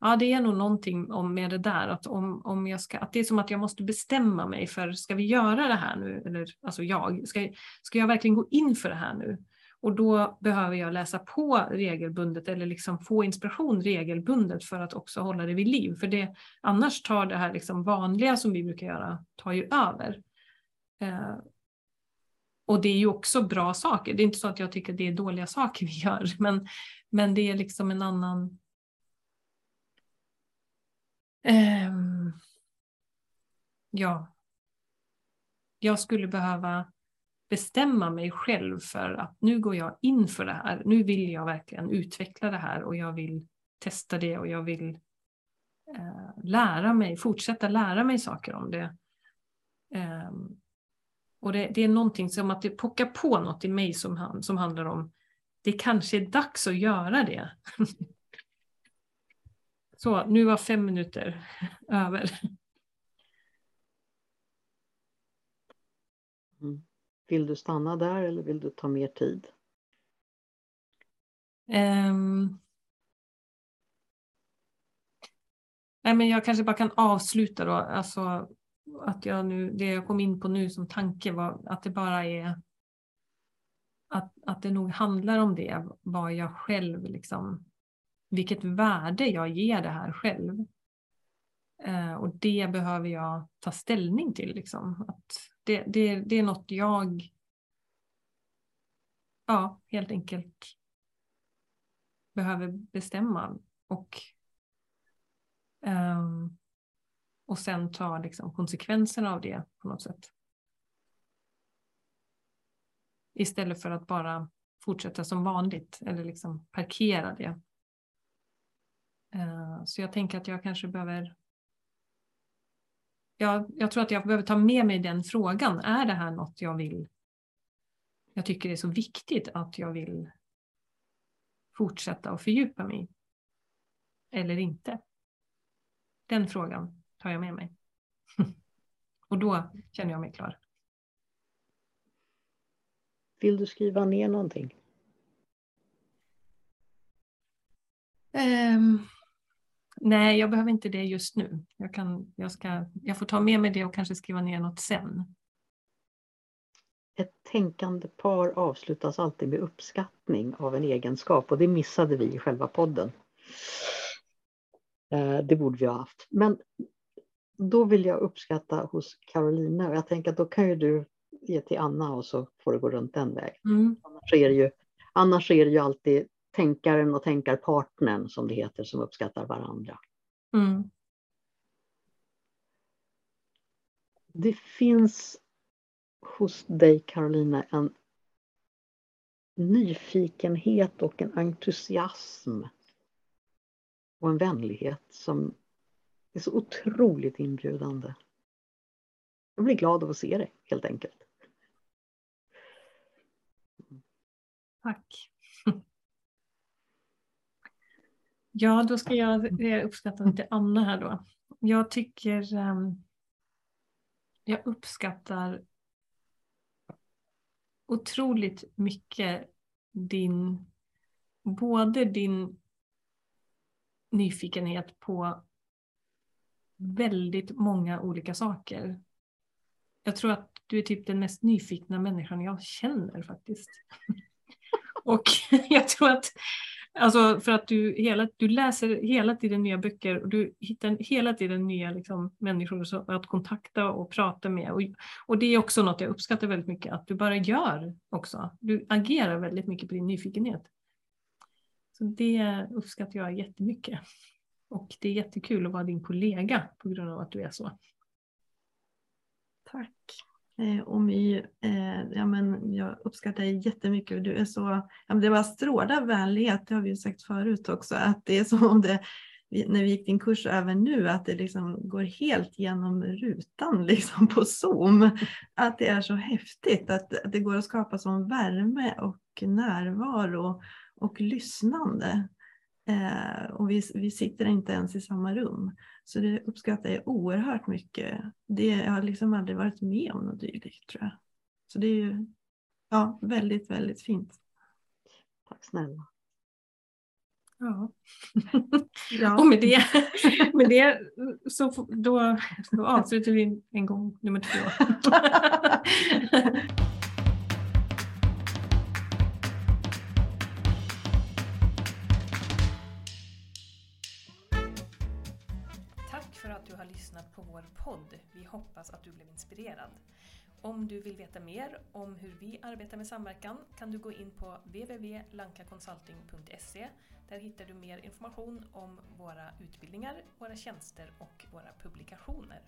ja, det är nog någonting om med det där, att, om, om jag ska, att det är som att jag måste bestämma mig för, ska vi göra det här nu? Eller alltså jag, ska, ska jag verkligen gå in för det här nu? Och då behöver jag läsa på regelbundet eller liksom få inspiration regelbundet för att också hålla det vid liv. För det, annars tar det här liksom vanliga som vi brukar göra, tar ju över. Eh, och det är ju också bra saker. Det är inte så att jag tycker det är dåliga saker vi gör, men, men det är liksom en annan... Um, ja. Jag skulle behöva bestämma mig själv för att nu går jag in för det här. Nu vill jag verkligen utveckla det här och jag vill testa det och jag vill eh, lära mig, fortsätta lära mig saker om det. Eh, och det, det, är någonting som att det pockar på något i mig som, som handlar om det kanske är dags att göra det. Så, nu var fem minuter över. Mm. Vill du stanna där eller vill du ta mer tid? Um, nej men jag kanske bara kan avsluta då. Alltså, att jag nu, det jag kom in på nu som tanke var att det bara är att, att det nog handlar om det, vad jag själv liksom, vilket värde jag ger det här själv. Eh, och det behöver jag ta ställning till. Liksom. Att det, det, det är något jag ja, helt enkelt behöver bestämma och, um, och sen ta liksom, konsekvenserna av det på något sätt. Istället för att bara fortsätta som vanligt eller liksom parkera det. Uh, så jag tänker att jag kanske behöver jag, jag tror att jag behöver ta med mig den frågan. Är det här något jag vill? Jag tycker det är så viktigt att jag vill fortsätta och fördjupa mig Eller inte? Den frågan tar jag med mig. och då känner jag mig klar. Vill du skriva ner någonting? Um, Nej, jag behöver inte det just nu. Jag, kan, jag, ska, jag får ta med mig det och kanske skriva ner något sen. Ett tänkande par avslutas alltid med uppskattning av en egenskap och det missade vi i själva podden. Eh, det borde vi ha haft. Men då vill jag uppskatta hos Carolina och jag tänker att då kan ju du ge till Anna och så får det gå runt den vägen. Mm. Annars, är det ju, annars är det ju alltid tänkaren och tänkarpartnern som det heter som uppskattar varandra. Mm. Det finns hos dig Carolina en nyfikenhet och en entusiasm och en vänlighet som är så otroligt inbjudande. Jag blir glad av att se det helt enkelt. Tack. Ja, då ska jag uppskatta lite Anna här då. Jag tycker ehm, jag uppskattar otroligt mycket din, både din nyfikenhet på väldigt många olika saker. Jag tror att du är typ den mest nyfikna människan jag känner faktiskt. Och jag tror att Alltså för att du, hela, du läser hela tiden nya böcker och du hittar hela tiden nya liksom, människor att kontakta och prata med. Och, och det är också något jag uppskattar väldigt mycket, att du bara gör också. Du agerar väldigt mycket på din nyfikenhet. Så det uppskattar jag jättemycket. Och det är jättekul att vara din kollega på grund av att du är så. Tack. Eh, och My, eh, ja, men jag uppskattar dig jättemycket. Du är så, ja, men det bara strålar vänlighet, det har vi ju sagt förut också, att det är som om det när vi gick din kurs även nu, att det liksom går helt genom rutan liksom på Zoom. Att det är så häftigt, att det går att skapa sån värme och närvaro och lyssnande. Eh, och vi, vi sitter inte ens i samma rum. Så det uppskattar jag oerhört mycket. Det, jag har liksom aldrig varit med om något dylikt tror jag. Så det är ju ja, väldigt, väldigt fint. Tack snälla. Ja. ja. Och med det, med det så då, då avslutar vi en gång nummer två. har lyssnat på vår podd. Vi hoppas att du blev inspirerad. Om du vill veta mer om hur vi arbetar med samverkan kan du gå in på www.lankaconsulting.se där hittar du mer information om våra utbildningar, våra tjänster och våra publikationer.